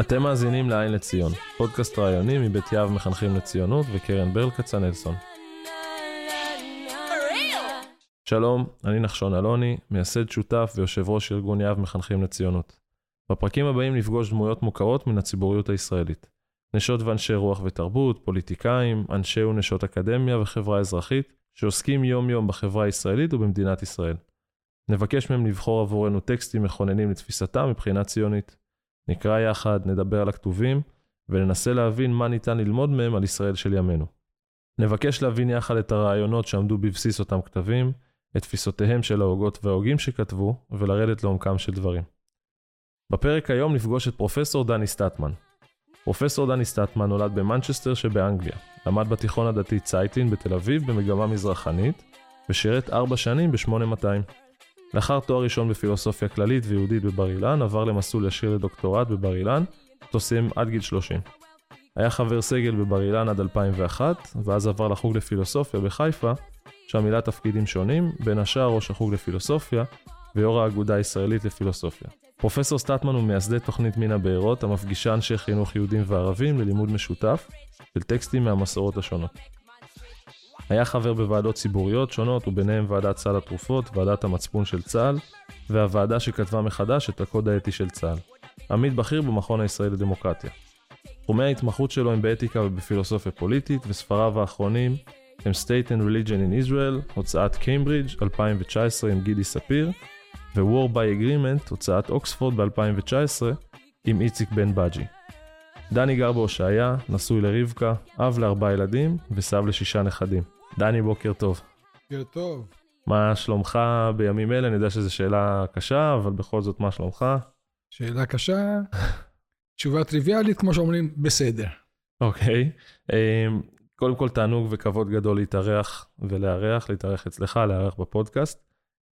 אתם מאזינים לעין לציון, פודקאסט רעיוני מבית יהב מחנכים לציונות וקרן ברל כצנלסון. שלום, אני נחשון אלוני, מייסד שותף ויושב ראש ארגון יהב מחנכים לציונות. בפרקים הבאים נפגוש דמויות מוכרות מן הציבוריות הישראלית. נשות ואנשי רוח ותרבות, פוליטיקאים, אנשי ונשות אקדמיה וחברה אזרחית, שעוסקים יום-יום בחברה הישראלית ובמדינת ישראל. נבקש מהם לבחור עבורנו טקסטים מכוננים לתפיסתם מבחינה ציונית. נקרא יחד, נדבר על הכתובים, וננסה להבין מה ניתן ללמוד מהם על ישראל של ימינו. נבקש להבין יחד את הרעיונות שעמדו בבסיס אותם כתבים, את תפיסותיהם של ההוגות וההוגים שכתבו, ולרדת לעומקם של דברים. בפרק היום נפגוש את פרופסור דני סטטמן. פרופסור דני סטטמן נולד במנצ'סטר שבאנגליה, למד בתיכון הדתי צייטלין בתל אביב במגמה מזרחנית, ושירת ארבע שנים ב-8200. לאחר תואר ראשון בפילוסופיה כללית ויהודית בבר אילן, עבר למסלול ישיר לדוקטורט בבר אילן, אותו סיים עד גיל 30. היה חבר סגל בבר אילן עד 2001, ואז עבר לחוג לפילוסופיה בחיפה, שם מילא תפקידים שונים, בין השאר ראש החוג לפילוסופיה ויו"ר האגודה הישראלית לפילוסופיה. פרופסור סטטמן הוא מייסדי תוכנית מן הבארות, המפגישה אנשי חינוך יהודים וערבים ללימוד משותף של טקסטים מהמסורות השונות. היה חבר בוועדות ציבוריות שונות, וביניהם ועדת סל התרופות, ועדת המצפון של צה"ל, והוועדה שכתבה מחדש את הקוד האתי של צה"ל. עמית בכיר במכון הישראלי לדמוקרטיה. תחומי ההתמחות שלו הם באתיקה ובפילוסופיה פוליטית, וספריו האחרונים הם State and Religion in Israel, הוצאת קיימברידג' 2019 עם גידי ספיר, ו-War by Agreement, הוצאת אוקספורד ב-2019 עם איציק בן בג'י. דני גר בהושעיה, נשוי לרבקה, אב לארבעה ילדים וסב לשישה נכדים. דני, בוקר טוב. בוקר טוב. מה שלומך בימים אלה? אני יודע שזו שאלה קשה, אבל בכל זאת, מה שלומך? שאלה קשה, תשובה טריוויאלית, כמו שאומרים, בסדר. אוקיי. אמ, קודם כל, תענוג וכבוד גדול להתארח ולארח, להתארח אצלך, לארח בפודקאסט.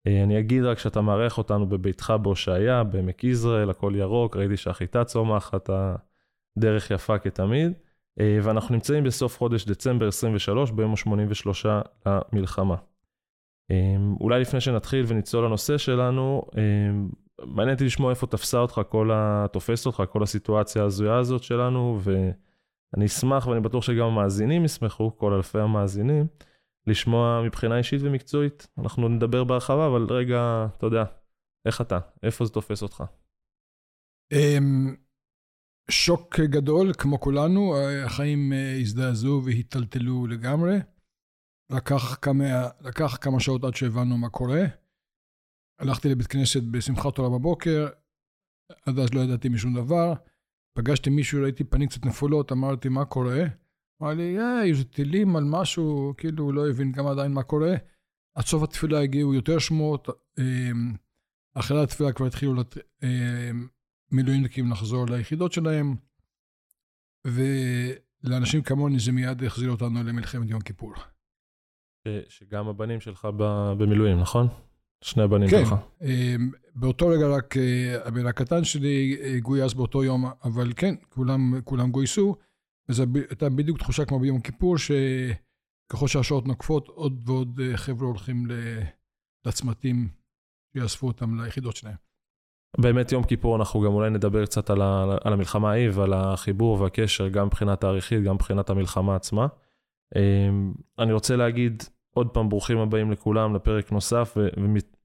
אה, אני אגיד רק שאתה מארח אותנו בביתך בהושעיה, בעמק יזרעאל, הכל ירוק, ראיתי שהחיטה צומחת, הדרך יפה כתמיד. אה, ואנחנו נמצאים בסוף חודש דצמבר 23, ביום ה-83 למלחמה. אמ, אולי לפני שנתחיל ונצלול לנושא שלנו, אמ, מעניין אותי לשמוע איפה תפסה אותך כל ה... תופס אותך כל הסיטואציה ההזויה הזאת שלנו, ואני אשמח, ואני בטוח שגם המאזינים ישמחו, כל אלפי המאזינים, לשמוע מבחינה אישית ומקצועית. אנחנו נדבר בהרחבה, אבל רגע, אתה יודע, איך אתה? איפה זה תופס אותך? שוק גדול, כמו כולנו, החיים אה, הזדעזעו והיטלטלו לגמרי. לקח כמה, לקח כמה שעות עד שהבנו מה קורה. הלכתי לבית כנסת בשמחת תורה בבוקר, עד אז לא ידעתי משום דבר. פגשתי מישהו, ראיתי פנים קצת נפולות, אמרתי, מה קורה? אמר לי, אה, איזה טילים על משהו, כאילו, הוא לא הבין גם עדיין מה קורה. עד סוף התפילה הגיעו יותר שמועות. אמ, אחרי התפילה כבר התחילו לת... מילואימניקים לחזור ליחידות שלהם, ולאנשים כמוני זה מיד החזיר אותנו למלחמת יום כיפור. ש- שגם הבנים שלך במילואים, נכון? שני הבנים כן, שלך. אמ, באותו רגע רק אה, הבן הקטן שלי אה, גויס באותו יום, אבל כן, כולם, כולם גויסו, וזו הייתה בדיוק תחושה כמו ביום כיפור, שככל שהשעות נוקפות, עוד ועוד אה, חבר'ה הולכים לצמתים שיאספו אותם ליחידות שלהם. באמת יום כיפור אנחנו גם אולי נדבר קצת על, ה, על המלחמה ההיא ועל החיבור והקשר גם מבחינה תאריכית, גם מבחינת המלחמה עצמה. אמ, אני רוצה להגיד עוד פעם ברוכים הבאים לכולם לפרק נוסף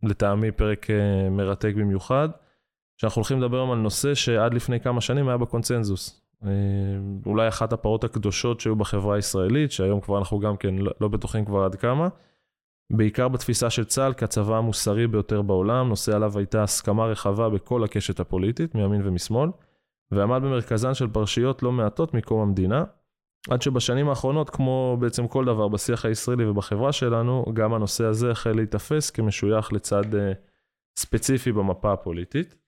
ולטעמי פרק אה, מרתק במיוחד, שאנחנו הולכים לדבר היום על נושא שעד לפני כמה שנים היה בקונצנזוס. אמ, אולי אחת הפרות הקדושות שהיו בחברה הישראלית, שהיום כבר אנחנו גם כן לא, לא בטוחים כבר עד כמה. בעיקר בתפיסה של צה"ל כצבא המוסרי ביותר בעולם, נושא עליו הייתה הסכמה רחבה בכל הקשת הפוליטית, מימין ומשמאל, ועמד במרכזן של פרשיות לא מעטות מקום המדינה, עד שבשנים האחרונות, כמו בעצם כל דבר בשיח הישראלי ובחברה שלנו, גם הנושא הזה החל להיתפס כמשוייך לצד uh, ספציפי במפה הפוליטית.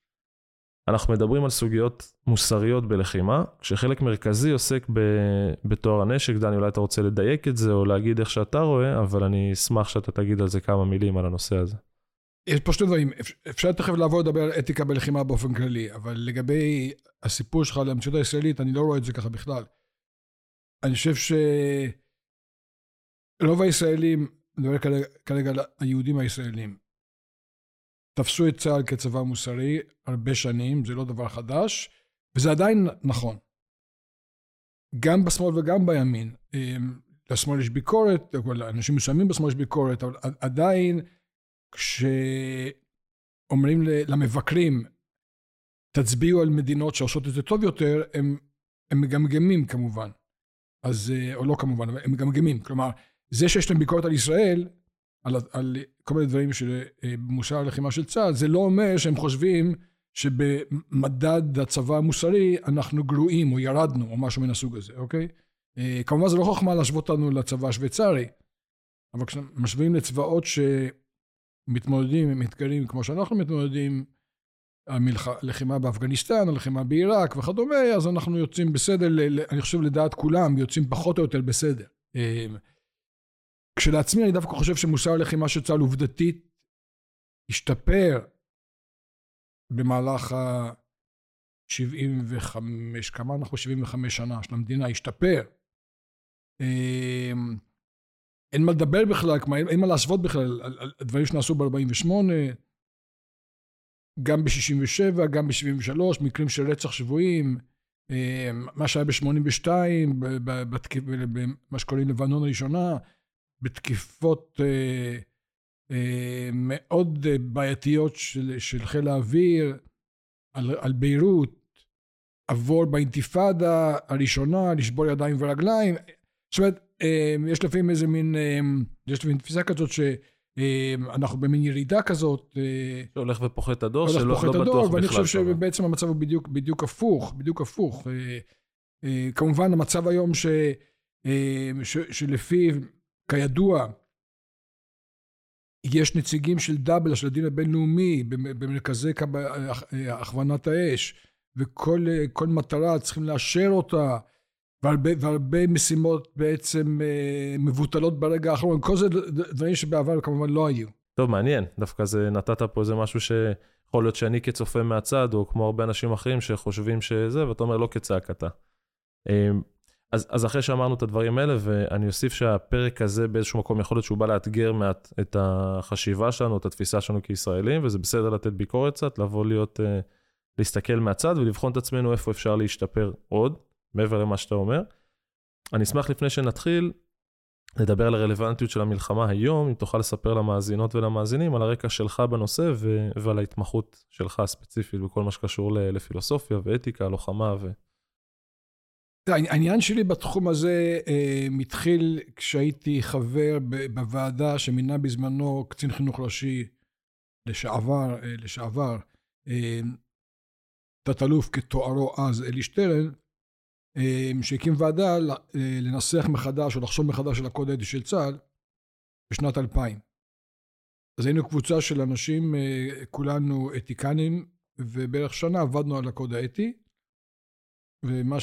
אנחנו מדברים על סוגיות מוסריות בלחימה, כשחלק מרכזי עוסק ב- בטוהר הנשק. דני, אולי אתה רוצה לדייק את זה או להגיד איך שאתה רואה, אבל אני אשמח שאתה תגיד על זה כמה מילים על הנושא הזה. יש פה שני דברים, אפ- אפשר תכף לעבור לדבר על אתיקה בלחימה באופן כללי, אבל לגבי הסיפור שלך למציאות הישראלית, אני לא רואה את זה ככה בכלל. אני חושב שרוב הישראלים, אני מדבר כרגע על היהודים הישראלים, תפסו את צה"ל כצבא מוסרי הרבה שנים, זה לא דבר חדש, וזה עדיין נכון. גם בשמאל וגם בימין. אמ, לשמאל יש ביקורת, לאנשים מסוימים בשמאל יש ביקורת, אבל עדיין כשאומרים למבקרים, תצביעו על מדינות שעושות את זה טוב יותר, הם, הם מגמגמים כמובן. אז, אה, או לא כמובן, הם מגמגמים. כלומר, זה שיש להם ביקורת על ישראל, על, על כל מיני דברים של אה, הלחימה של צה"ל, זה לא אומר שהם חושבים שבמדד הצבא המוסרי אנחנו גרועים או ירדנו או משהו מן הסוג הזה, אוקיי? אה, כמובן זה לא חוכמה להשוות אותנו לצבא השוויצרי, אבל כשמשווים לצבאות שמתמודדים עם אתגרים כמו שאנחנו מתמודדים, הלחימה באפגניסטן, הלחימה בעיראק וכדומה, אז אנחנו יוצאים בסדר, אני חושב לדעת כולם, יוצאים פחות או יותר בסדר. כשלעצמי אני דווקא חושב שמוסר הלחימה של צה"ל עובדתית השתפר במהלך ה-75, כמה אנחנו 75 שנה של המדינה, השתפר. אמ, אין מה לדבר בכלל, כלומר אין מה להשוות בכלל על הדברים שנעשו ב-48, גם ב-67, גם ב-73, מקרים של רצח שבויים, אמ, מה שהיה ב-82, במה שקוראים לבנון הראשונה, בתקיפות אה, אה, מאוד בעייתיות של, של חיל האוויר על, על ביירות, עבור באינתיפאדה הראשונה, לשבור ידיים ורגליים. זאת אומרת, אה, יש לפעמים איזה מין, אה, יש לפעמים תפיסה כזאת שאנחנו במין ירידה כזאת. שהולך ופוחת הדור, שלא לא בטוח בכלל. ואני חושב שבעצם המצב הוא בדיוק, בדיוק הפוך, בדיוק הפוך. כמובן המצב היום ש, ש, שלפיו, כידוע, יש נציגים של דאבל, של הדין הבינלאומי, במרכזי הכוונת האש, וכל מטרה צריכים לאשר אותה. והרבה, והרבה משימות בעצם אה, מבוטלות ברגע האחרון. כל זה דברים שבעבר כמובן לא היו. טוב, מעניין. דווקא זה, נתת פה איזה משהו שיכול להיות שאני כצופה מהצד, או כמו הרבה אנשים אחרים שחושבים שזה, ואתה אומר לא כצעקתה. אז, אז אחרי שאמרנו את הדברים האלה, ואני אוסיף שהפרק הזה באיזשהו מקום יכול להיות שהוא בא לאתגר מעט את החשיבה שלנו, את התפיסה שלנו כישראלים, וזה בסדר לתת ביקורת קצת, לבוא להיות, אה, להסתכל מהצד ולבחון את עצמנו איפה אפשר להשתפר עוד. מעבר למה שאתה אומר. אני אשמח לפני שנתחיל, לדבר על הרלוונטיות של המלחמה היום, אם תוכל לספר למאזינות ולמאזינים על הרקע שלך בנושא ו- ועל ההתמחות שלך הספציפית בכל מה שקשור לפילוסופיה ואתיקה, לוחמה ו... העניין שלי בתחום הזה אה, מתחיל כשהייתי חבר בוועדה שמינה בזמנו קצין חינוך ראשי לשעבר, אה, לשעבר, אה, תת-אלוף כתוארו אז אלי שטרן, שהקים ועדה לנסח מחדש או לחשוב מחדש על הקוד האתי של צה"ל בשנת 2000. אז היינו קבוצה של אנשים, כולנו אתיקנים, ובערך שנה עבדנו על הקוד האתי, ומה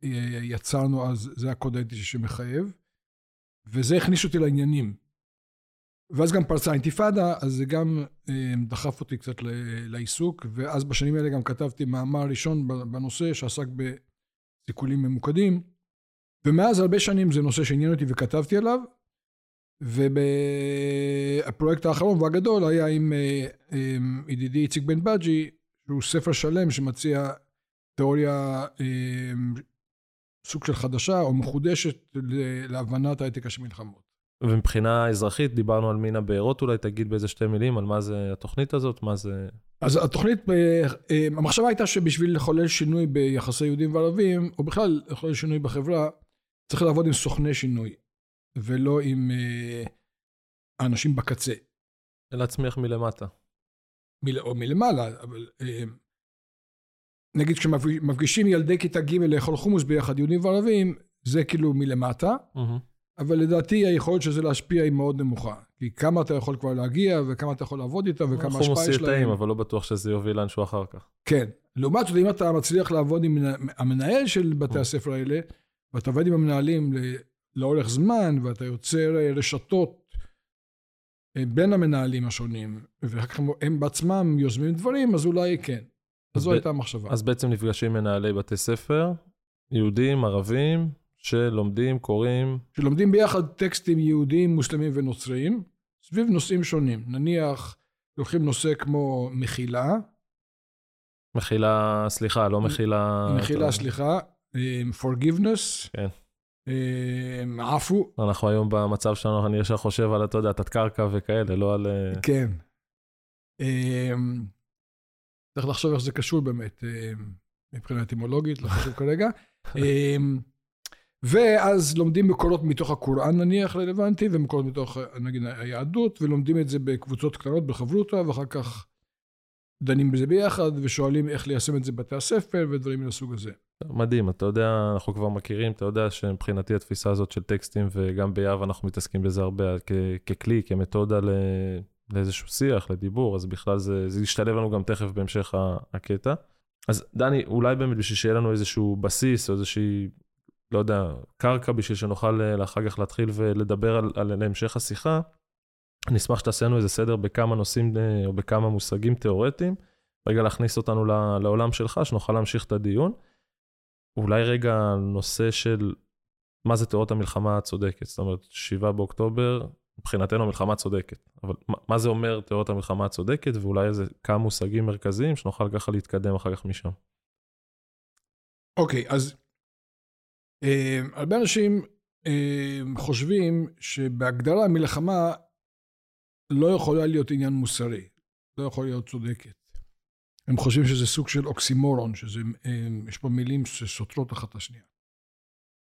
שיצרנו אז זה הקוד האתי שמחייב, וזה הכניס אותי לעניינים. ואז גם פרצה האינתיפאדה, אז זה גם אה, דחף אותי קצת לעיסוק, ואז בשנים האלה גם כתבתי מאמר ראשון בנושא שעסק ב... סיכולים ממוקדים, ומאז הרבה שנים זה נושא שעניין אותי וכתבתי עליו, והפרויקט האחרון והגדול היה עם, אה, עם ידידי איציק בן בג'י, שהוא ספר שלם שמציע תיאוריה אה, סוג של חדשה או מחודשת להבנת האתיקה של מלחמות. ומבחינה אזרחית, דיברנו על מין הבארות אולי, תגיד באיזה שתי מילים על מה זה התוכנית הזאת, מה זה... אז התוכנית, אה, אה, המחשבה הייתה שבשביל לחולל שינוי ביחסי יהודים וערבים, או בכלל לחולל שינוי בחברה, צריך לעבוד עם סוכני שינוי, ולא עם האנשים בקצה. להצמיח מלמטה. מל, או מלמעלה, אבל נגיד כשמפגישים ילדי כיתה ג' לאכול חומוס ביחד, יהודים וערבים, זה כאילו מלמטה. Mm-hmm. אבל לדעתי היכולת של זה להשפיע היא מאוד נמוכה. כי כמה אתה יכול כבר להגיע, וכמה אתה יכול לעבוד איתם, וכמה השפעה יש להם. אבל לא בטוח שזה יוביל לאנשהו אחר כך. כן. לעומת זאת, אם אתה מצליח לעבוד עם המנהל של בתי הספר האלה, ואתה עובד עם המנהלים לאורך זמן, ואתה יוצר אה, רשתות אה, בין המנהלים השונים, ואחר כך הם בעצמם יוזמים דברים, אז אולי כן. אז זו הייתה המחשבה. אז בעצם נפגשים מנהלי בתי ספר, יהודים, ערבים, שלומדים, קוראים. שלומדים ביחד טקסטים יהודיים, מוסלמים ונוצריים, סביב נושאים שונים. נניח לוקחים נושא כמו מחילה. מחילה, סליחה, לא מחילה... מחילה, סליחה. forgiveness. כן. עפו. אנחנו היום במצב שלנו, אני ישר חושב על, אתה יודע, תת קרקע וכאלה, לא על... כן. צריך לחשוב איך זה קשור באמת, מבחינה אטימולוגית, לא חשוב כרגע. ואז לומדים מקורות מתוך הקוראן נניח רלוונטי, ומקורות מתוך נגיד היהדות, ולומדים את זה בקבוצות קטנות בחברותא, ואחר כך דנים בזה ביחד, ושואלים איך ליישם את זה בבתי הספר, ודברים מן הסוג הזה. מדהים, אתה יודע, אנחנו כבר מכירים, אתה יודע שמבחינתי התפיסה הזאת של טקסטים, וגם ביהב אנחנו מתעסקים בזה הרבה כ- ככלי, כמתודה ל... לאיזשהו שיח, לדיבור, אז בכלל זה, זה ישתלב לנו גם תכף בהמשך הקטע. אז דני, אולי באמת בשביל שיהיה לנו איזשהו בסיס, או איזושהי לא יודע, קרקע בשביל שנוכל אה, אחר כך להתחיל ולדבר על, על, על המשך השיחה. אני אשמח שתעשה לנו איזה סדר בכמה נושאים אה, או בכמה מושגים תיאורטיים, רגע להכניס אותנו לעולם שלך, שנוכל להמשיך את הדיון. אולי רגע נושא של מה זה תיאוריות המלחמה הצודקת, זאת אומרת, 7 באוקטובר, מבחינתנו המלחמה צודקת, אבל מה, זה אומר תיאוריות המלחמה הצודקת, ואולי איזה כמה מושגים מרכזיים שנוכל ככה להתקדם אחר כך משם. אוקיי, okay, אז אה, הרבה אנשים אה, חושבים שבהגדרה מלחמה לא יכולה להיות עניין מוסרי, לא יכולה להיות צודקת. הם חושבים שזה סוג של אוקסימורון, שיש אה, פה מילים שסותרות אחת את השנייה.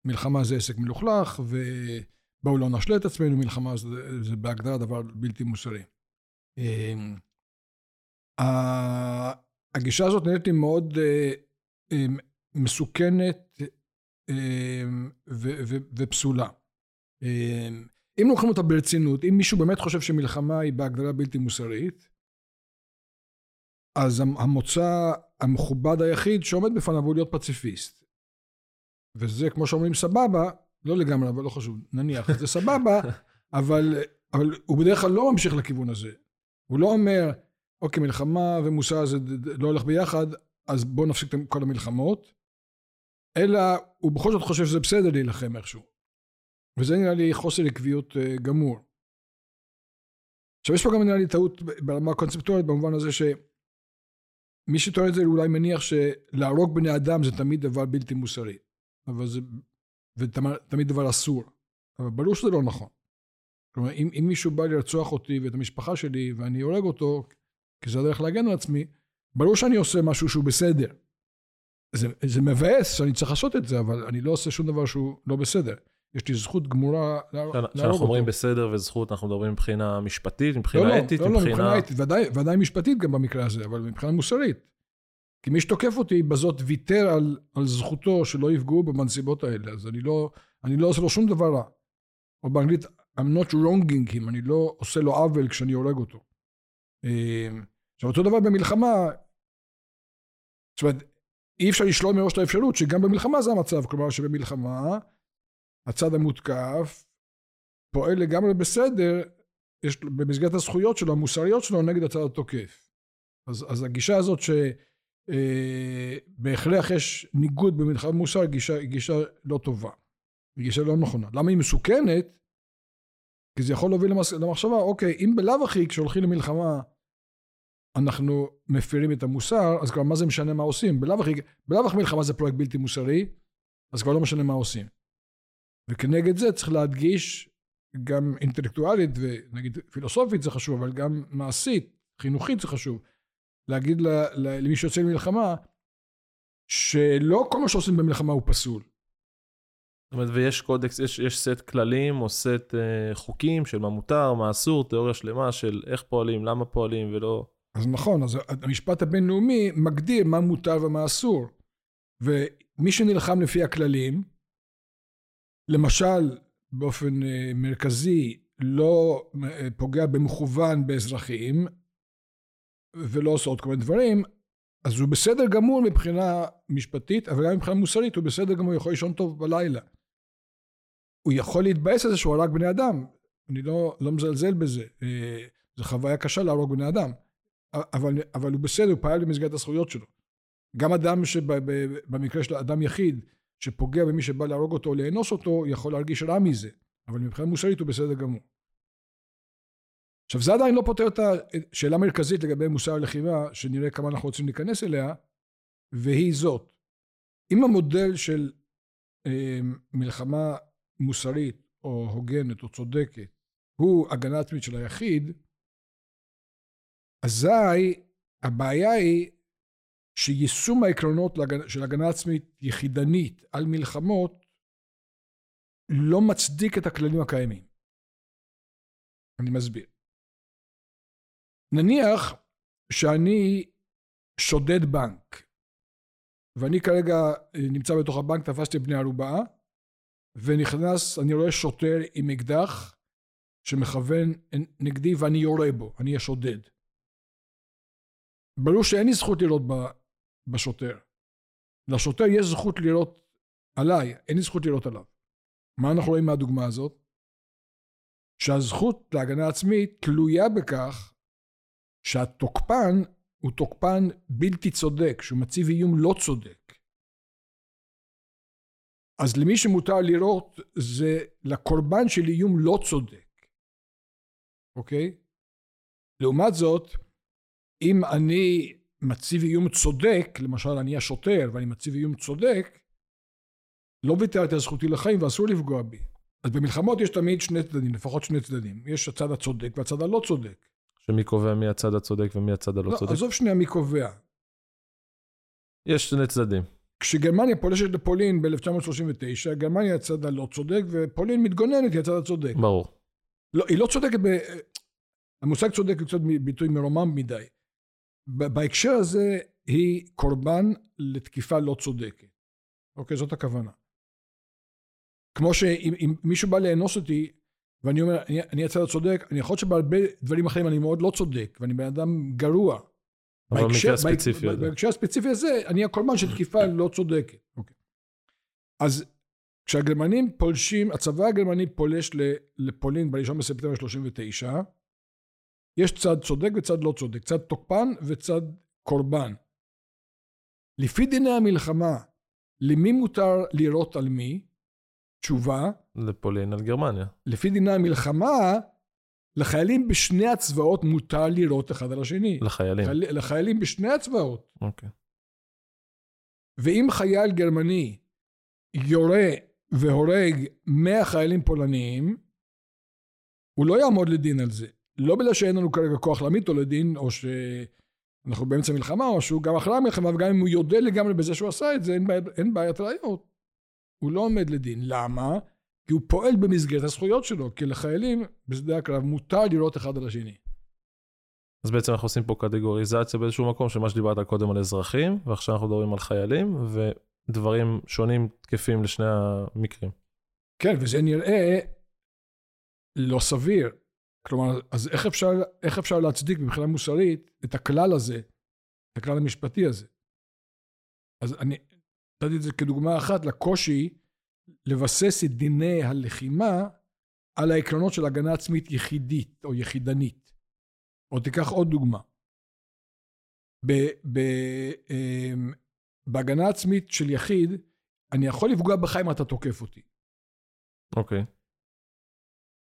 מלחמה זה עסק מלוכלך, ובואו לא נשלה את עצמנו, מלחמה זה, זה בהגדרה דבר בלתי מוסרי. הגישה הזאת נראית לי מאוד מסוכנת אמ, ופסולה. אמ, אם לוקחים אותה ברצינות, אם מישהו באמת חושב שמלחמה היא בהגדרה בלתי מוסרית, אז המוצא המכובד היחיד שעומד בפניו הוא להיות פציפיסט. וזה כמו שאומרים סבבה, לא לגמרי, אבל לא חשוב, נניח, זה סבבה, אבל, אבל הוא בדרך כלל לא ממשיך לכיוון הזה. הוא לא אומר, אוקיי, מלחמה ומוסר זה לא הולך ביחד, אז בואו נפסיק את כל המלחמות. אלא הוא בכל זאת חושב שזה בסדר להילחם איכשהו. וזה נראה לי חוסר עקביות אה, גמור. עכשיו יש פה גם נראה לי טעות ברמה הקונספטואלית במובן הזה שמי שטוען את זה אולי מניח שלהרוג בני אדם זה תמיד דבר בלתי מוסרי. אבל זה, ותמיד דבר אסור. אבל ברור שזה לא נכון. כלומר, אם, אם מישהו בא לרצוח אותי ואת המשפחה שלי ואני הורג אותו, כי זה הדרך להגן על עצמי, ברור שאני עושה משהו שהוא בסדר. זה, זה מבאס שאני צריך לעשות את זה, אבל אני לא עושה שום דבר שהוא לא בסדר. יש לי זכות גמורה להרוג אותו. כשאנחנו אומרים בסדר וזכות, אנחנו מדברים מבחינה משפטית, מבחינה לא, אתית, לא, לא, מבחינה... לא, מבחינה אתית, ודאי, ודאי משפטית גם במקרה הזה, אבל מבחינה מוסרית. כי מי שתוקף אותי בזאת ויתר על, על זכותו שלא יפגעו בנסיבות האלה, אז אני לא, אני לא עושה לו שום דבר רע. או באנגלית, I'm not wronging him, אני לא עושה לו עוול כשאני הורג אותו. אה, עכשיו, אותו דבר במלחמה, זאת אומרת, אי אפשר לשלול מראש את האפשרות שגם במלחמה זה המצב, כלומר שבמלחמה הצד המותקף פועל לגמרי בסדר, יש, במסגרת הזכויות שלו, המוסריות שלו, נגד הצד התוקף. אז, אז הגישה הזאת שבהכרח אה, יש ניגוד במלחמה מוסר, גישה, גישה לא טובה. גישה לא נכונה. למה היא מסוכנת? כי זה יכול להוביל למס, למחשבה, אוקיי, אם בלאו הכי כשהולכים למלחמה אנחנו מפירים את המוסר, אז כבר מה זה משנה מה עושים? בלאו הכי, בלאו הכי מלחמה זה פרויקט בלתי מוסרי, אז כבר לא משנה מה עושים. וכנגד זה צריך להדגיש, גם אינטלקטואלית ונגיד פילוסופית זה חשוב, אבל גם מעשית, חינוכית זה חשוב, להגיד למי שיוצא למלחמה, שלא כל מה שעושים במלחמה הוא פסול. זאת אומרת, ויש קודקס, יש, יש סט כללים או סט אה, חוקים של מה מותר, מה אסור, תיאוריה שלמה של איך פועלים, למה פועלים ולא... אז נכון, אז המשפט הבינלאומי מגדיר מה מותר ומה אסור. ומי שנלחם לפי הכללים, למשל, באופן אה, מרכזי, לא אה, פוגע במכוון באזרחים, ולא עושה עוד כל מיני דברים, אז הוא בסדר גמור מבחינה משפטית, אבל גם מבחינה מוסרית הוא בסדר גמור, יכול לישון טוב בלילה. הוא יכול להתבאס על זה שהוא הרג בני אדם, אני לא, לא מזלזל בזה, אה, זו חוויה קשה להרוג בני אדם. אבל, אבל הוא בסדר, הוא פעל במסגרת הזכויות שלו. גם אדם שבמקרה של אדם יחיד, שפוגע במי שבא להרוג אותו או לאנוס אותו, יכול להרגיש רע מזה, אבל מבחינה מוסרית הוא בסדר גמור. עכשיו, זה עדיין לא פותר את השאלה המרכזית לגבי מוסר הלחימה, שנראה כמה אנחנו רוצים להיכנס אליה, והיא זאת. אם המודל של אה, מלחמה מוסרית, או הוגנת, או צודקת, הוא הגנה עצמית של היחיד, אזי הבעיה היא שיישום העקרונות של הגנה עצמית יחידנית על מלחמות לא מצדיק את הכללים הקיימים. אני מסביר. נניח שאני שודד בנק, ואני כרגע אה, נמצא בתוך הבנק, תפסתי בני ערובה, ונכנס, אני רואה שוטר עם אקדח שמכוון נגדי ואני יורה בו, אני השודד. ברור שאין לי זכות לירות בשוטר. לשוטר יש זכות לירות עליי, אין לי זכות לירות עליו. מה אנחנו רואים מהדוגמה הזאת? שהזכות להגנה עצמית תלויה בכך שהתוקפן הוא תוקפן בלתי צודק, שהוא מציב איום לא צודק. אז למי שמותר לירות זה לקורבן של איום לא צודק, אוקיי? לעומת זאת, אם אני מציב איום צודק, למשל אני השוטר ואני מציב איום צודק, לא ויתרתי על זכותי לחיים ואסור לפגוע בי. אז במלחמות יש תמיד שני צדדים, לפחות שני צדדים. יש הצד הצודק והצד הלא צודק. שמי קובע מי הצד הצודק ומי הצד הלא לא, צודק? עזוב שנייה מי קובע. יש שני צדדים. כשגרמניה פולשת לפולין ב-1939, גרמניה הצד הלא צודק ופולין מתגוננת היא הצד הצודק. ברור. לא, היא לא צודקת ב... המושג צודק הוא קצת ביטוי מרומם מדי. בהקשר הזה היא קורבן לתקיפה לא צודקת. אוקיי, זאת הכוונה. כמו שאם מישהו בא לאנוס אותי, ואני אומר, אני, אני הצד הצודק, אני יכול להיות שבהרבה דברים אחרים אני מאוד לא צודק, ואני בן אדם גרוע. אבל במקרה הספציפי הזה. בהקשר הספציפי הזה, אני הקורבן של תקיפה לא צודקת. אוקיי. אז כשהגרמנים פולשים, הצבא הגרמני פולש לפולין ב-1 בספטמבר 39, יש צד צודק וצד לא צודק, צד תוקפן וצד קורבן. לפי דיני המלחמה, למי מותר לירות על מי? תשובה. לפולין על גרמניה. לפי דיני המלחמה, לחיילים בשני הצבאות מותר לירות אחד על השני. לחיילים. חייל, לחיילים בשני הצבאות. אוקיי. ואם חייל גרמני יורה והורג 100 חיילים פולניים, הוא לא יעמוד לדין על זה. לא בגלל שאין לנו כרגע כוח להעמיד אותו לדין, או שאנחנו באמצע מלחמה, או שהוא גם אחרי המלחמה, וגם אם הוא יודה לגמרי בזה שהוא עשה את זה, אין, בעיית, אין בעיית ראיות. הוא לא עומד לדין. למה? כי הוא פועל במסגרת הזכויות שלו, כי לחיילים בשדה הקרב מותר לראות אחד על השני. אז בעצם אנחנו עושים פה קטגוריזציה באיזשהו מקום של מה שדיברת קודם על אזרחים, ועכשיו אנחנו מדברים על חיילים, ודברים שונים תקפים לשני המקרים. כן, וזה נראה לא סביר. כלומר, אז איך אפשר, איך אפשר להצדיק מבחינה מוסרית את הכלל הזה, את הכלל המשפטי הזה? אז אני נתתי את זה כדוגמה אחת לקושי לבסס את דיני הלחימה על העקרונות של הגנה עצמית יחידית או יחידנית. או תיקח עוד דוגמה. ב, ב, אמ, בהגנה עצמית של יחיד, אני יכול לפגוע בך אם אתה תוקף אותי. אוקיי. Okay.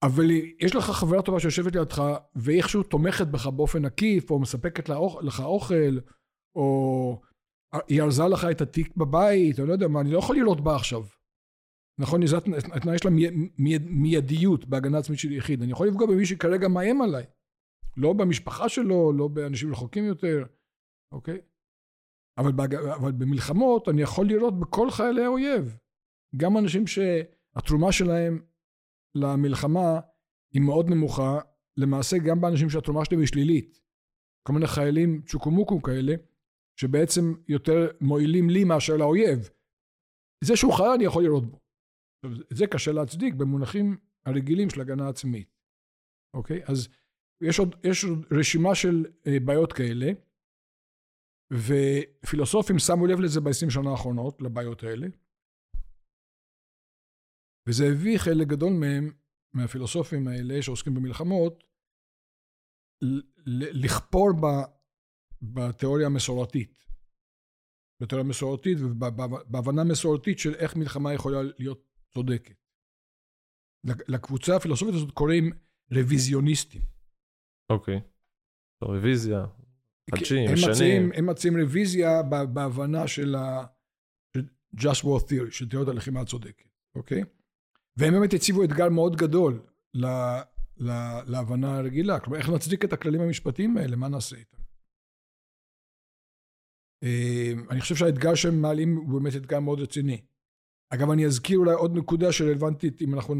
אבל יש לך חברה טובה שיושבת לידך, ואיכשהו תומכת בך באופן עקיף, או מספקת לך אוכל, או היא ארזה לך את התיק בבית, או לא יודע מה, אני לא יכול לראות בה עכשיו. נכון, יש לה מיידיות בהגנה עצמית של יחיד. אני יכול לפגוע במי שכרגע מאיים עליי. לא במשפחה שלו, לא באנשים רחוקים יותר, אוקיי? אבל, בהג... אבל במלחמות אני יכול לראות בכל חיילי האויב. גם אנשים שהתרומה שלהם למלחמה היא מאוד נמוכה, למעשה גם באנשים שהתרומה שלהם היא שלילית. כל מיני חיילים צ'וקומוקו כאלה, שבעצם יותר מועילים לי מאשר לאויב. זה שהוא חייל אני יכול לראות בו. את זה קשה להצדיק במונחים הרגילים של הגנה עצמית. אוקיי? אז יש עוד, יש עוד רשימה של אה, בעיות כאלה, ופילוסופים שמו לב לזה ב-20 שנה האחרונות, לבעיות האלה. וזה הביא חלק גדול מהם, מהפילוסופים האלה שעוסקים במלחמות, לכפור בתיאוריה המסורתית. בתיאוריה המסורתית ובהבנה המסורתית של איך מלחמה יכולה להיות צודקת. לקבוצה הפילוסופית הזאת קוראים רוויזיוניסטים. אוקיי. רוויזיה, חדשים, הם ישנים. מציעים, הם מציעים רוויזיה בהבנה של ה... just war theory, של תיאוריות הלחימה הצודקת, אוקיי? והם באמת הציבו אתגר מאוד גדול ל... ל... להבנה הרגילה. כלומר, איך נצדיק את הכללים המשפטיים האלה, מה נעשה איתם? אה, אני חושב שהאתגר שהם מעלים הוא באמת אתגר מאוד רציני. אגב, אני אזכיר אולי עוד נקודה שרלוונטית, אם אנחנו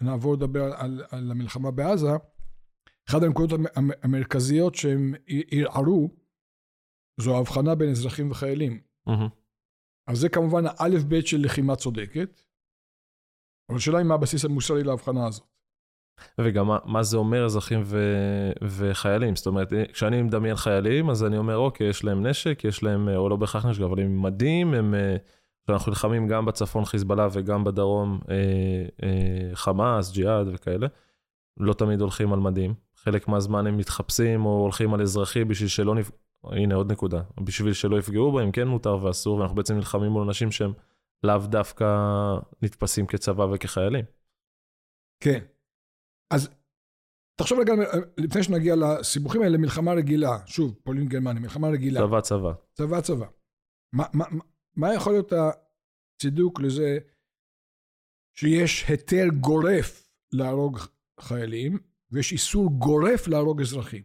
נעבור לדבר על, על המלחמה בעזה. אחת הנקודות המ- המ- המרכזיות שהם ערערו, זו ההבחנה בין אזרחים וחיילים. מהמם. אז זה כמובן האלף בית של לחימה צודקת, אבל השאלה היא מה הבסיס המוסרי להבחנה הזאת. וגם מה, מה זה אומר אזרחים ו, וחיילים. זאת אומרת, כשאני מדמיין חיילים, אז אני אומר, אוקיי, יש להם נשק, יש להם, אה, או לא בהכרח נשק, אבל הם מדים, הם... אה, אנחנו נלחמים גם בצפון חיזבאללה וגם בדרום אה, אה, חמאס, ג'יהאד וכאלה. לא תמיד הולכים על מדים. חלק מהזמן הם מתחפשים או הולכים על אזרחי בשביל שלא נפ... הנה עוד נקודה. בשביל שלא יפגעו בהם, כן מותר ואסור, ואנחנו בעצם נלחמים מול אנשים שהם לאו דווקא נתפסים כצבא וכחיילים. כן. אז תחשוב רגע, לפני שנגיע לסיבוכים האלה, מלחמה רגילה, שוב, פולין גרמניה, מלחמה רגילה, צבא צבא. צבא צבא. מה, מה, מה- יכול להיות הצידוק לזה שיש היתר גורף להרוג חיילים, ויש איסור גורף להרוג אזרחים?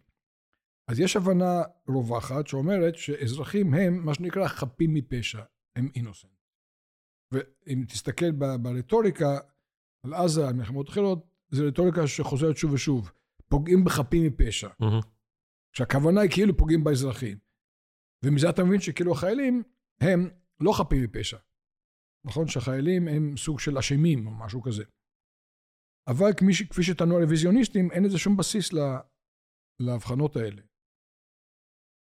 אז יש הבנה רווחת שאומרת שאזרחים הם מה שנקרא חפים מפשע, הם אינוסנט. ואם תסתכל ברטוריקה על עזה, על מלחמות אחרות, זו רטוריקה שחוזרת שוב ושוב. פוגעים בחפים מפשע. שהכוונה היא כאילו פוגעים באזרחים. ומזה אתה מבין שכאילו החיילים הם לא חפים מפשע. נכון שהחיילים הם סוג של אשמים או משהו כזה. אבל כפי, כפי שטענו הרוויזיוניסטים, אין לזה שום בסיס לה, להבחנות האלה.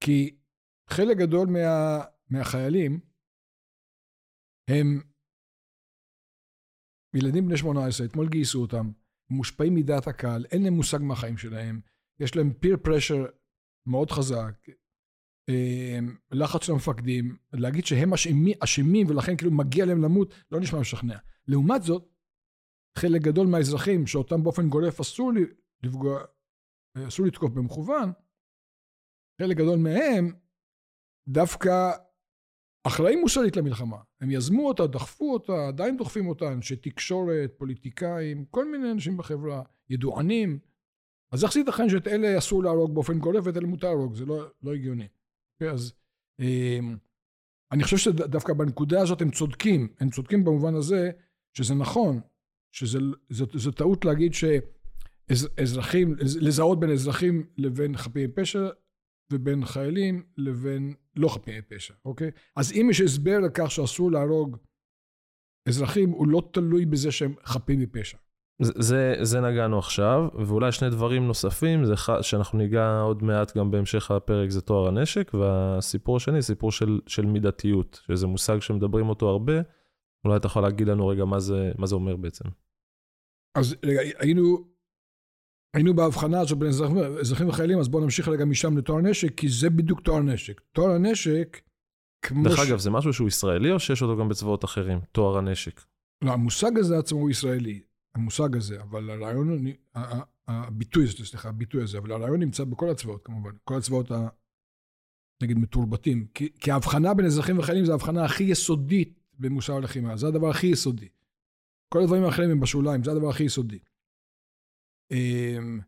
כי חלק גדול מה, מהחיילים הם ילדים בני 18, אתמול גייסו אותם, מושפעים מדעת הקהל, אין להם מושג מהחיים שלהם, יש להם peer pressure מאוד חזק, אה, לחץ של המפקדים, להגיד שהם אשמים, ולכן כאילו מגיע להם למות, לא נשמע משכנע. לעומת זאת, חלק גדול מהאזרחים שאותם באופן גורף אסור לפגוע, אסור לתקוף במכוון, חלק גדול מהם דווקא אחראים מוסרית למלחמה. הם יזמו אותה, דחפו אותה, עדיין דוחפים אותה, אנשי תקשורת, פוליטיקאים, כל מיני אנשים בחברה, ידוענים. אז איך זה ייתכן שאת אלה אסור להרוג באופן גורף ואת אלה מותר להרוג? זה לא, לא הגיוני. אוקיי, אז אה, אני חושב שדווקא בנקודה הזאת הם צודקים. הם צודקים במובן הזה שזה נכון, שזו טעות להגיד שאזרחים, לזהות בין אזרחים לבין חפים מפשע, ובין חיילים לבין לא חפים מפשע, אוקיי? אז אם יש הסבר לכך שאסור להרוג אזרחים, הוא לא תלוי בזה שהם חפים מפשע. זה, זה, זה נגענו עכשיו, ואולי שני דברים נוספים, זה ח- שאנחנו ניגע עוד מעט גם בהמשך הפרק, זה תואר הנשק, והסיפור השני, סיפור של, של מידתיות, שזה מושג שמדברים אותו הרבה, אולי אתה יכול להגיד לנו רגע מה זה, מה זה אומר בעצם. אז רגע, היינו, היינו בהבחנה הזאת בין אזרחים, אזרחים וחיילים, אז בואו נמשיך רגע משם לתואר נשק, כי זה בדיוק תואר נשק. תואר הנשק, כמו דרך ש... אגב, זה משהו שהוא ישראלי או שיש אותו גם בצבאות אחרים, תואר הנשק? לא, המושג הזה עצמו הוא ישראלי, המושג הזה, אבל הרעיון, הביטוי הזה, סליחה, הביטוי הזה, אבל הרעיון נמצא בכל הצבאות כמובן, כל הצבאות ה... נגיד מתורבתים, כי, כי ההבחנה בין אזרחים וחיילים זה ההבחנה הכי יסודית במוסר הלחימה, זה הדבר הכי יסודי. כל הדברים האחרים הם בשוליים, זה הדבר הכי יסודי. אמ,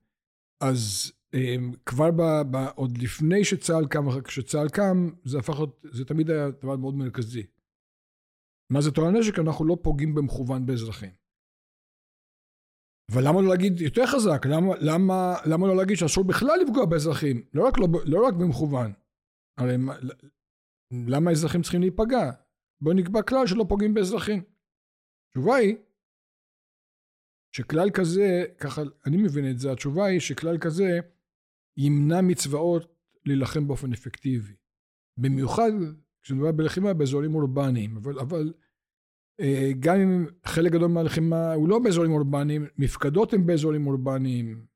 אז אמ, כבר ב, ב, עוד לפני שצה"ל קם, כשצה"ל קם, זה הפך להיות, זה תמיד היה דבר מאוד מרכזי. מה זה תואר נשק? אנחנו לא פוגעים במכוון באזרחים. אבל למה לא להגיד יותר חזק? למה, למה, למה לא להגיד שאסור בכלל לפגוע באזרחים? לא רק, לא, לא רק במכוון. הרי מה- למה האזרחים צריכים להיפגע? בואו נקבע כלל שלא פוגעים באזרחים. התשובה היא שכלל כזה, ככה אני מבין את זה, התשובה היא שכלל כזה ימנע מצבאות להילחם באופן אפקטיבי. במיוחד כשמדובר בלחימה באזורים אורבניים, אבל, אבל אה, גם אם חלק גדול מהלחימה הוא לא באזורים אורבניים, מפקדות הן באזורים אורבניים,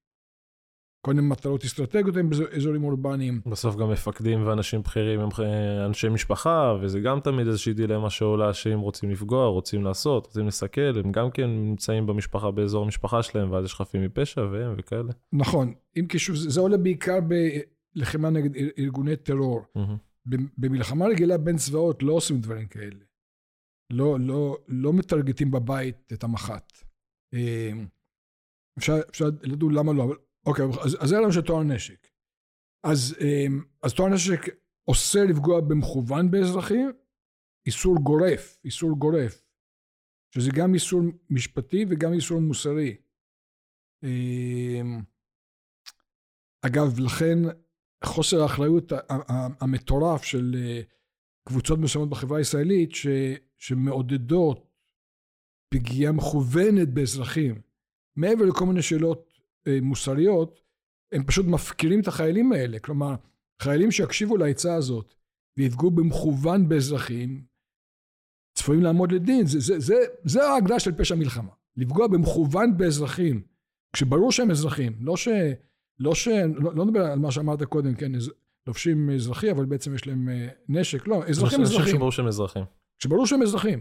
כל מיני מטרות אסטרטגיות הם באזורים אורבניים. בסוף גם מפקדים ואנשים בכירים הם אנשי משפחה, וזה גם תמיד איזושהי דילמה שעולה שאם רוצים לפגוע, רוצים לעשות, רוצים לסכל, הם גם כן נמצאים במשפחה, באזור המשפחה שלהם, ואז יש חפים מפשע והם וכאלה. נכון, אם כי שוב, זה עולה בעיקר בלחימה נגד ארגוני טרור. Mm-hmm. במלחמה רגילה בין צבאות לא עושים דברים כאלה. לא, לא, לא מטרגטים בבית את המח"ט. אה, אפשר, אפשר לדון למה לא, אבל אוקיי, אז, אז זה הרעיון של נשק. אז, אמ, אז טוהר נשק אוסר לפגוע במכוון באזרחים, איסור גורף, איסור גורף, שזה גם איסור משפטי וגם איסור מוסרי. אמ, אגב, לכן חוסר האחריות המטורף של אה, קבוצות מסוימות בחברה הישראלית ש, שמעודדות פגיעה מכוונת באזרחים, מעבר לכל מיני שאלות מוסריות, הם פשוט מפקירים את החיילים האלה. כלומר, חיילים שיקשיבו לעצה הזאת ויפגעו במכוון באזרחים, צפויים לעמוד לדין. זה, זה, זה, זה ההגדרה של פשע מלחמה. לפגוע במכוון באזרחים, כשברור שהם אזרחים. לא ש... לא ש... לא, לא נדבר על מה שאמרת קודם, כן, לובשים אזרחי, אבל בעצם יש להם אה, נשק. לא, אזרחים אזרחים. כשברור שהם אזרחים. כשברור שהם אזרחים.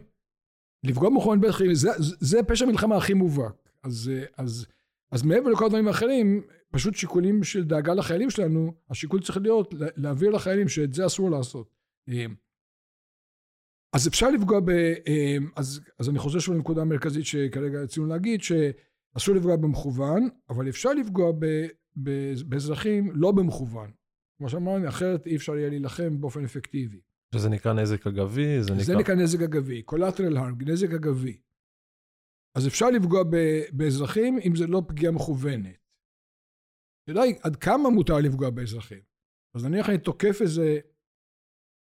לפגוע במכוון באזרחים, זה, זה פשע מלחמה הכי מובהק. אז, אה, אז אז מעבר לכל הדברים האחרים, פשוט שיקולים של דאגה לחיילים שלנו, השיקול צריך להיות להעביר לחיילים שאת זה אסור לעשות. אה, אז אפשר לפגוע ב... אה, אז, אז אני חוזר שוב לנקודה המרכזית שכרגע רצינו להגיד, שאסור לפגוע במכוון, אבל אפשר לפגוע ב, ב, באזרחים לא במכוון. כמו שאמרנו, אחרת אי אפשר יהיה להילחם באופן אפקטיבי. שזה נקרא נזק אגבי? זה נקרא... זה נקרא נזק אגבי, collateral harm, נזק אגבי. אז אפשר לפגוע באזרחים אם זה לא פגיעה מכוונת. השאלה היא עד כמה מותר לפגוע באזרחים. אז נניח אני תוקף איזה,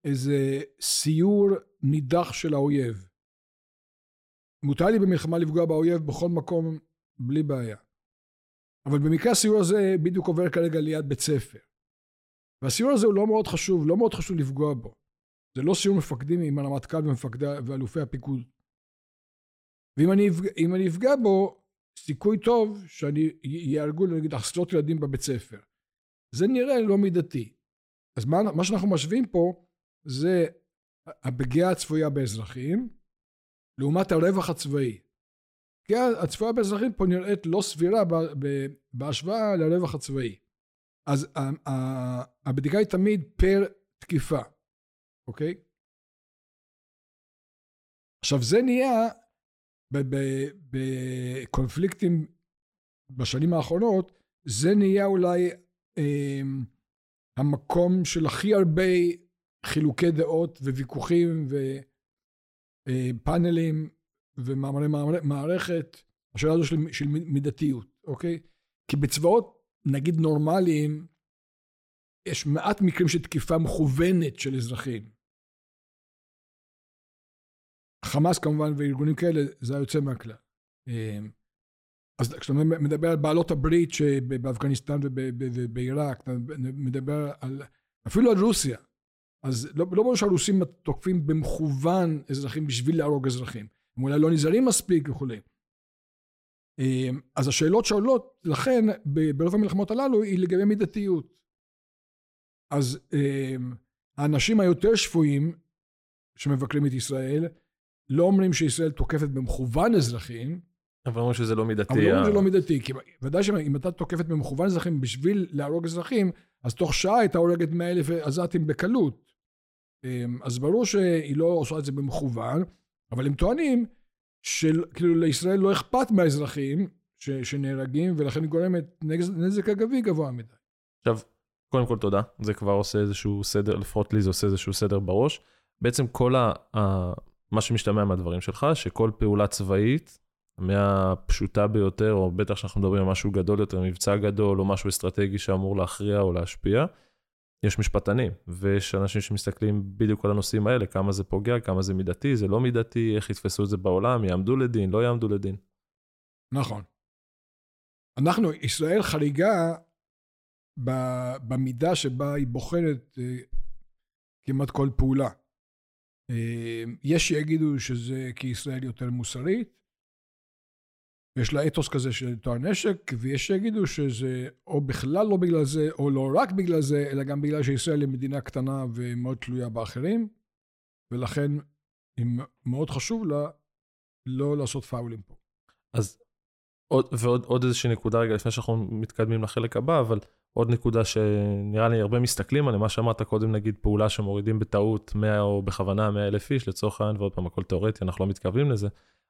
איזה סיור נידח של האויב. מותר לי במלחמה לפגוע באויב בכל מקום בלי בעיה. אבל במקרה הסיור הזה בדיוק עובר כרגע ליד בית ספר. והסיור הזה הוא לא מאוד חשוב, לא מאוד חשוב לפגוע בו. זה לא סיור מפקדים עם הרמטכ"ל ואלופי הפיקוד. ואם אני, אני אפגע בו, סיכוי טוב שאני יהרגו נגיד עשרות ילדים בבית ספר. זה נראה לא מידתי. אז מה, מה שאנחנו משווים פה זה הפגיעה הצפויה באזרחים לעומת הרווח הצבאי. הפגיעה הצפויה באזרחים פה נראית לא סבירה ב, ב, בהשוואה לרווח הצבאי. אז הבדיקה היא תמיד פר תקיפה, אוקיי? עכשיו זה נהיה בקונפליקטים בשנים האחרונות, זה נהיה אולי אה, המקום של הכי הרבה חילוקי דעות וויכוחים ופאנלים אה, ומאמרי מערכת, השאלה הזו של, של מידתיות, אוקיי? כי בצבאות, נגיד נורמליים, יש מעט מקרים של תקיפה מכוונת של אזרחים. חמאס כמובן וארגונים כאלה, זה היוצא מהכלל. אמ, אז כשאתה מדבר על בעלות הברית שבאפגניסטן ובעיראק, אתה מדבר על, אפילו על רוסיה. אז לא, לא ברור שהרוסים תוקפים במכוון אזרחים בשביל להרוג אזרחים. הם אולי לא נזהרים מספיק וכולי. אמ, אז השאלות שעולות, לכן, ברוב המלחמות הללו, היא לגבי מידתיות. אז אמ, האנשים היותר שפויים שמבקרים את ישראל, לא אומרים שישראל תוקפת במכוון אזרחים. אבל אומרים שזה לא מידתי. אבל אומרים שזה לא מידתי, כי ודאי שאם אתה תוקפת במכוון אזרחים בשביל להרוג אזרחים, אז תוך שעה הייתה הורגת 100 אלף עזתים בקלות. אמ, אז ברור שהיא לא עושה את זה במכוון, אבל הם טוענים שכאילו לישראל לא אכפת מהאזרחים ש, שנהרגים, ולכן היא גורמת נזק אגבי גבוה מדי. עכשיו, קודם כל תודה, זה כבר עושה איזשהו סדר, לפחות לי זה עושה איזשהו סדר בראש. בעצם כל ה... מה שמשתמע מהדברים שלך, שכל פעולה צבאית, מהפשוטה ביותר, או בטח שאנחנו מדברים על משהו גדול יותר, מבצע גדול, או משהו אסטרטגי שאמור להכריע או להשפיע, יש משפטנים, ויש אנשים שמסתכלים בדיוק על הנושאים האלה, כמה זה פוגע, כמה זה מידתי, זה לא מידתי, איך יתפסו את זה בעולם, יעמדו לדין, לא יעמדו לדין. נכון. אנחנו, ישראל חריגה במידה שבה היא בוחנת אה, כמעט כל פעולה. אה, יש שיגידו שזה כי ישראל יותר מוסרית, יש לה אתוס כזה של טוהר נשק, ויש שיגידו שזה או בכלל לא בגלל זה, או לא רק בגלל זה, אלא גם בגלל שישראל היא מדינה קטנה ומאוד תלויה באחרים, ולכן מאוד חשוב לה לא לעשות פאולים פה. אז עוד, ועוד עוד איזושהי נקודה רגע לפני שאנחנו מתקדמים לחלק הבא, אבל עוד נקודה שנראה לי הרבה מסתכלים עליה, מה שאמרת קודם, נגיד פעולה שמורידים בטעות 100 או בכוונה 100 אלף איש לצורך העניין, ועוד פעם הכל תיאורטי, אנחנו לא מתכוונים לזה,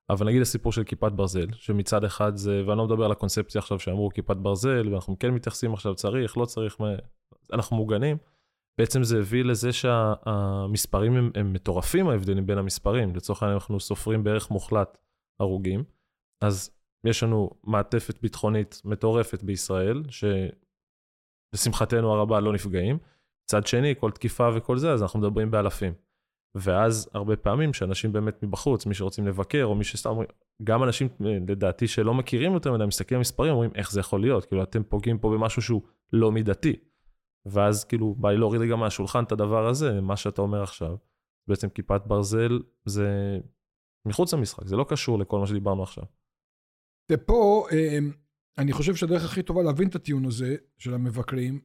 אבל נגיד הסיפור של כיפת ברזל, שמצד אחד זה, ואני לא מדבר על הקונספציה עכשיו שאמרו כיפת ברזל, ואנחנו כן מתייחסים עכשיו צריך, לא צריך, אנחנו מוגנים. בעצם זה הביא לזה שהמספרים הם, הם מטורפים, ההבדלים בין המספרים. לצורך העניין אנחנו סופרים בערך מוחלט הרוגים, אז יש לנו מעטפת ביטחונית מטורפת בישראל, שלשמחתנו הרבה לא נפגעים. מצד שני, כל תקיפה וכל זה, אז אנחנו מדברים באלפים. ואז הרבה פעמים שאנשים באמת מבחוץ, מי שרוצים לבקר, או מי שסתם גם אנשים לדעתי שלא מכירים יותר מדי, מסתכלים על מספרים, אומרים איך זה יכול להיות, כאילו אתם פוגעים פה במשהו שהוא לא מידתי. ואז כאילו בא לי להוריד רגע מהשולחן את הדבר הזה, מה שאתה אומר עכשיו. בעצם כיפת ברזל זה מחוץ למשחק, זה לא קשור לכל מה שדיברנו עכשיו. ופה אמ, אני חושב שהדרך הכי טובה להבין את הטיעון הזה של המבקרים,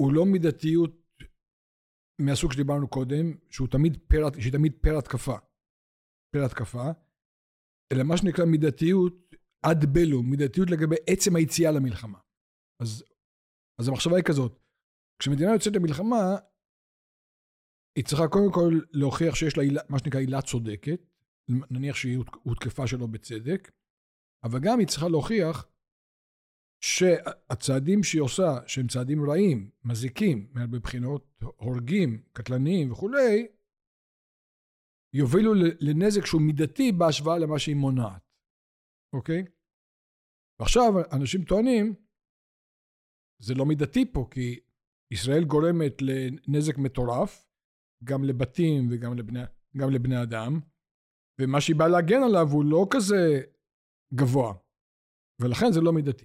הוא לא מידתיות מהסוג שדיברנו קודם, שהוא תמיד פר, שהיא תמיד פר התקפה. פר התקפה, אלא מה שנקרא מידתיות עד בלו, מידתיות לגבי עצם היציאה למלחמה. אז, אז המחשבה היא כזאת, כשמדינה יוצאת למלחמה, היא צריכה קודם כל להוכיח שיש לה מה שנקרא עילה צודקת, נניח שהיא הותקפה שלא בצדק, אבל גם היא צריכה להוכיח שהצעדים שהיא עושה, שהם צעדים רעים, מזיקים, מהרבה בחינות הורגים, קטלניים וכולי, יובילו לנזק שהוא מידתי בהשוואה למה שהיא מונעת, אוקיי? ועכשיו אנשים טוענים, זה לא מידתי פה, כי ישראל גורמת לנזק מטורף, גם לבתים וגם לבני, גם לבני אדם, ומה שהיא באה להגן עליו הוא לא כזה גבוה, ולכן זה לא מידתי.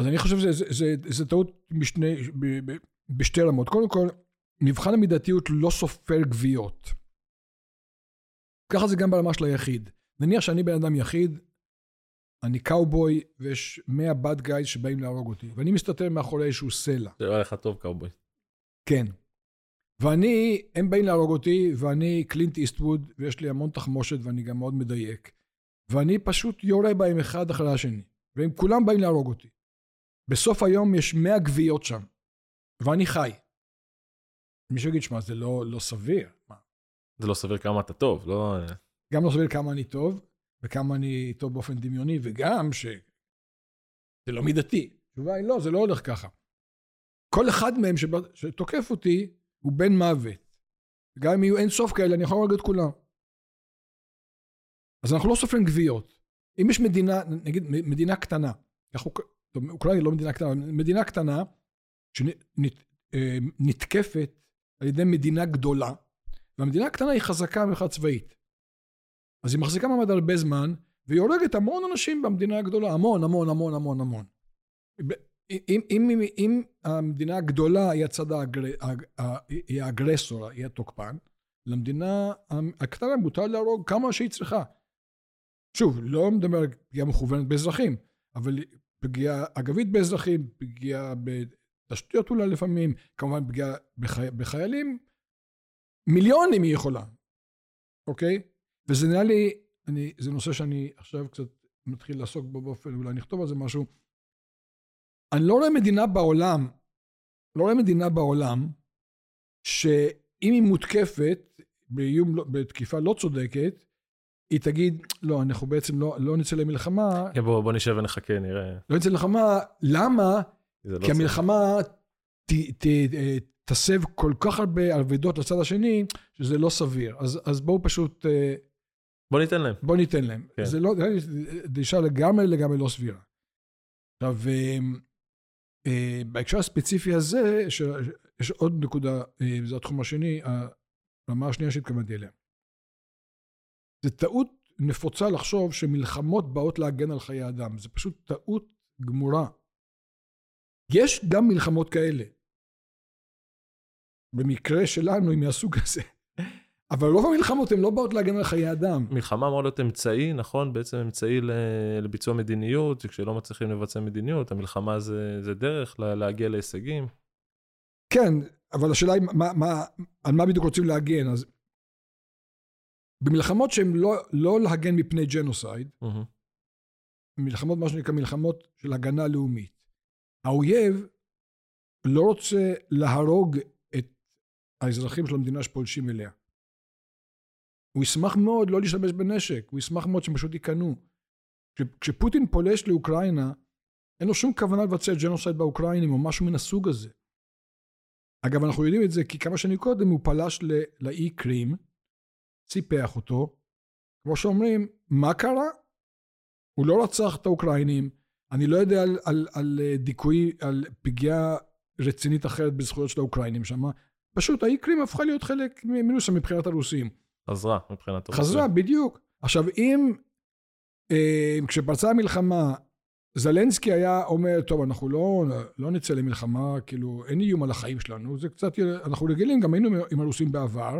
אז אני חושב שזו טעות בשני, ב, ב, בשתי רמות. קודם כל, מבחן המידתיות לא סופר גוויות. ככה זה גם ברמה של היחיד. נניח שאני בן אדם יחיד, אני קאובוי, ויש 100 בד גייז שבאים להרוג אותי, ואני מסתתר מאחורי איזשהו סלע. זה לא לך טוב קאובוי. כן. ואני, הם באים להרוג אותי, ואני קלינט איסטווד, ויש לי המון תחמושת, ואני גם מאוד מדייק. ואני פשוט יורה בהם אחד אחרי השני, והם כולם באים להרוג אותי. בסוף היום יש 100 גוויות שם, ואני חי. מישהו יגיד, שמע, זה לא, לא סביר. מה? זה לא סביר כמה אתה טוב, לא... גם לא סביר כמה אני טוב, וכמה אני טוב באופן דמיוני, וגם שזה לא מידתי. התשובה היא לא, זה לא הולך ככה. כל אחד מהם שתוקף אותי הוא בן מוות. גם אם יהיו אין סוף כאלה, אני יכול להרוג את כולם. אז אנחנו לא סופרים גוויות. אם יש מדינה, נגיד מדינה קטנה, אנחנו טוב, אוקראינה לא מדינה קטנה, מדינה קטנה שנתקפת אה, על ידי מדינה גדולה, והמדינה הקטנה היא חזקה מבחינה צבאית. אז היא מחזיקה מעמד הרבה זמן, והיא הורגת המון אנשים במדינה הגדולה, המון, המון, המון, המון, המון. אם, אם, אם, אם המדינה הגדולה היא הצד האגר, היא האגרסור, היא התוקפן, למדינה הקטנה מותר להרוג כמה שהיא צריכה. שוב, לא מדבר על פגיעה מכוונת באזרחים, אבל פגיעה אגבית באזרחים, פגיעה בתשתיות אולי לפעמים, כמובן פגיעה בחי... בחיילים, מיליונים היא יכולה, אוקיי? וזה נראה לי, אני, זה נושא שאני עכשיו קצת מתחיל לעסוק בו באופן, אולי נכתוב על זה משהו. אני לא רואה מדינה בעולם, לא רואה מדינה בעולם, שאם היא מותקפת באיום, לא, בתקיפה לא צודקת, היא תגיד, לא, אנחנו בעצם לא, לא נצא למלחמה. כן, בוא, בוא נשב ונחכה, נראה. לא נצא למלחמה, למה? לא כי המלחמה ת, ת, ת, תסב כל כך הרבה אבדות לצד השני, שזה לא סביר. אז, אז בואו פשוט... אה, בוא ניתן להם. בוא ניתן להם. כן. זה לא, דרישה לגמרי לגמרי לא סבירה. עכשיו, אה, אה, בהקשר הספציפי הזה, יש עוד נקודה, זה התחום השני, הרמה השנייה שהתכוונתי אליה. זה טעות נפוצה לחשוב שמלחמות באות להגן על חיי אדם. זה פשוט טעות גמורה. יש גם מלחמות כאלה. במקרה שלנו, אם מהסוג הזה. אבל רוב המלחמות הן לא באות להגן על חיי אדם. מלחמה אמורה להיות אמצעי, נכון? בעצם אמצעי לביצוע מדיניות, כשלא מצליחים לבצע מדיניות, המלחמה זה, זה דרך להגיע להישגים. כן, אבל השאלה היא מה, מה, על מה בדיוק רוצים להגן. אז במלחמות שהן לא, לא להגן מפני ג'נוסייד, mm-hmm. מלחמות, מה שנקרא מלחמות של הגנה לאומית. האויב לא רוצה להרוג את האזרחים של המדינה שפולשים אליה. הוא ישמח מאוד לא להשתמש בנשק, הוא ישמח מאוד שהם פשוט ייכנעו. כשפוטין פולש לאוקראינה, אין לו שום כוונה לבצע ג'נוסייד באוקראינים או משהו מן הסוג הזה. אגב, אנחנו יודעים את זה כי כמה שנים קודם הוא פלש לאי קרים, סיפח אותו, כמו שאומרים, מה קרה? הוא לא רצח את האוקראינים, אני לא יודע על, על, על דיכוי, על פגיעה רצינית אחרת בזכויות של האוקראינים שם, פשוט האי קרים הפכה להיות חלק מנוסה מבחינת הרוסים. חזרה מבחינת הרוסים. חזרה, בדיוק. עכשיו, אם אה, כשפרצה המלחמה, זלנסקי היה אומר, טוב, אנחנו לא, לא נצא למלחמה, כאילו, אין איום על החיים שלנו, זה קצת, אנחנו רגילים, גם היינו עם הרוסים בעבר,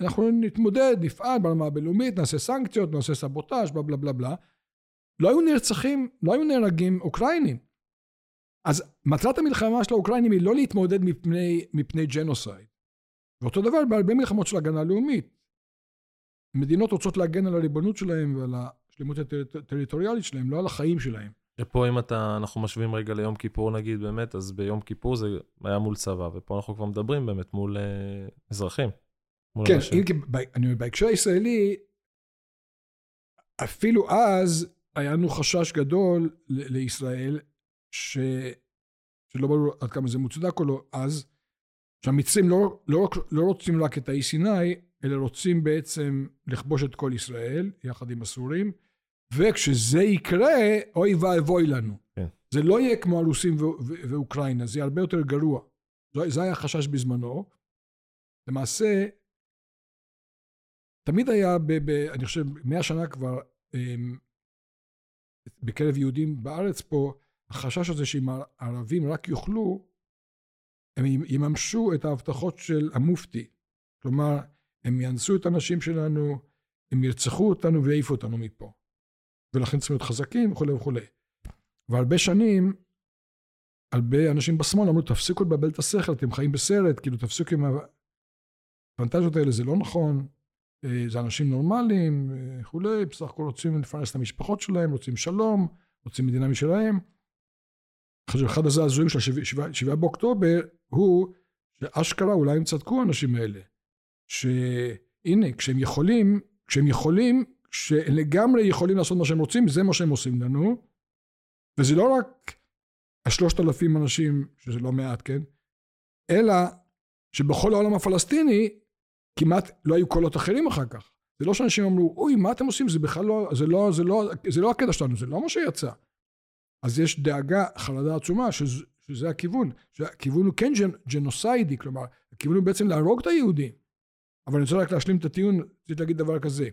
אנחנו נתמודד, נפעל ברמה הבינלאומית, נעשה סנקציות, נעשה סבוטאז', בלה בלה בלה בלה. לא היו נרצחים, לא היו נהרגים אוקראינים. אז מטרת המלחמה של האוקראינים היא לא להתמודד מפני, מפני ג'נוסייד. ואותו דבר בהרבה מלחמות של הגנה לאומית. מדינות רוצות להגן על הריבונות שלהם ועל השלמות הטריטוריאלית שלהם, לא על החיים שלהם. ופה אם אתה, אנחנו משווים רגע ליום כיפור נגיד באמת, אז ביום כיפור זה היה מול צבא, ופה אנחנו כבר מדברים באמת מול אה, אזרחים. כן, אם, אני אומר, בהקשר הישראלי, אפילו אז היה לנו חשש גדול לישראל, ש... שלא ברור עד כמה זה מוצדק או לא, אז, שהמצרים לא, לא, לא רוצים רק את האי סיני, אלא רוצים בעצם לכבוש את כל ישראל, יחד עם הסורים, וכשזה יקרה, אוי ואבוי לנו. כן. זה לא יהיה כמו הרוסים ואוקראינה, זה יהיה הרבה יותר גרוע. זה היה החשש בזמנו. למעשה, תמיד היה, ב, ב, אני חושב, מאה שנה כבר, אמ, בקרב יהודים בארץ פה, החשש הזה שאם הערבים רק יוכלו, הם יממשו את ההבטחות של המופתי. כלומר, הם יאנסו את הנשים שלנו, הם ירצחו אותנו ויעיפו אותנו מפה. ולכן צריכים להיות חזקים וכולי וכולי. והרבה שנים, הרבה אנשים בשמאל אמרו, תפסיקו לבלבל את השכל, אתם חיים בסרט, כאילו תפסיקו עם הפנטזיות האלה, זה לא נכון, זה אנשים נורמליים אה, וכולי, בסך הכל רוצים לפרנס את המשפחות שלהם, רוצים שלום, רוצים מדינה משלהם. אחד הזעזועים של השבעה באוקטובר הוא שאשכרה אולי הם צדקו האנשים האלה. שהנה, כשהם יכולים, כשהם יכולים, שלגמרי יכולים לעשות מה שהם רוצים, זה מה שהם עושים לנו. וזה לא רק השלושת אלפים אנשים, שזה לא מעט, כן? אלא שבכל העולם הפלסטיני כמעט לא היו קולות אחרים אחר כך. זה לא שאנשים אמרו, אוי, מה אתם עושים? זה בכלל לא, זה לא, זה לא, זה לא הקטע שלנו, זה לא מה שיצא. אז יש דאגה, חרדה עצומה, שזה, שזה הכיוון. שהכיוון הוא כן ג'נ, ג'נוסיידי, כלומר, הכיוון הוא בעצם להרוג את היהודים. אבל אני רוצה רק להשלים את הטיעון, רציתי להגיד דבר כזה.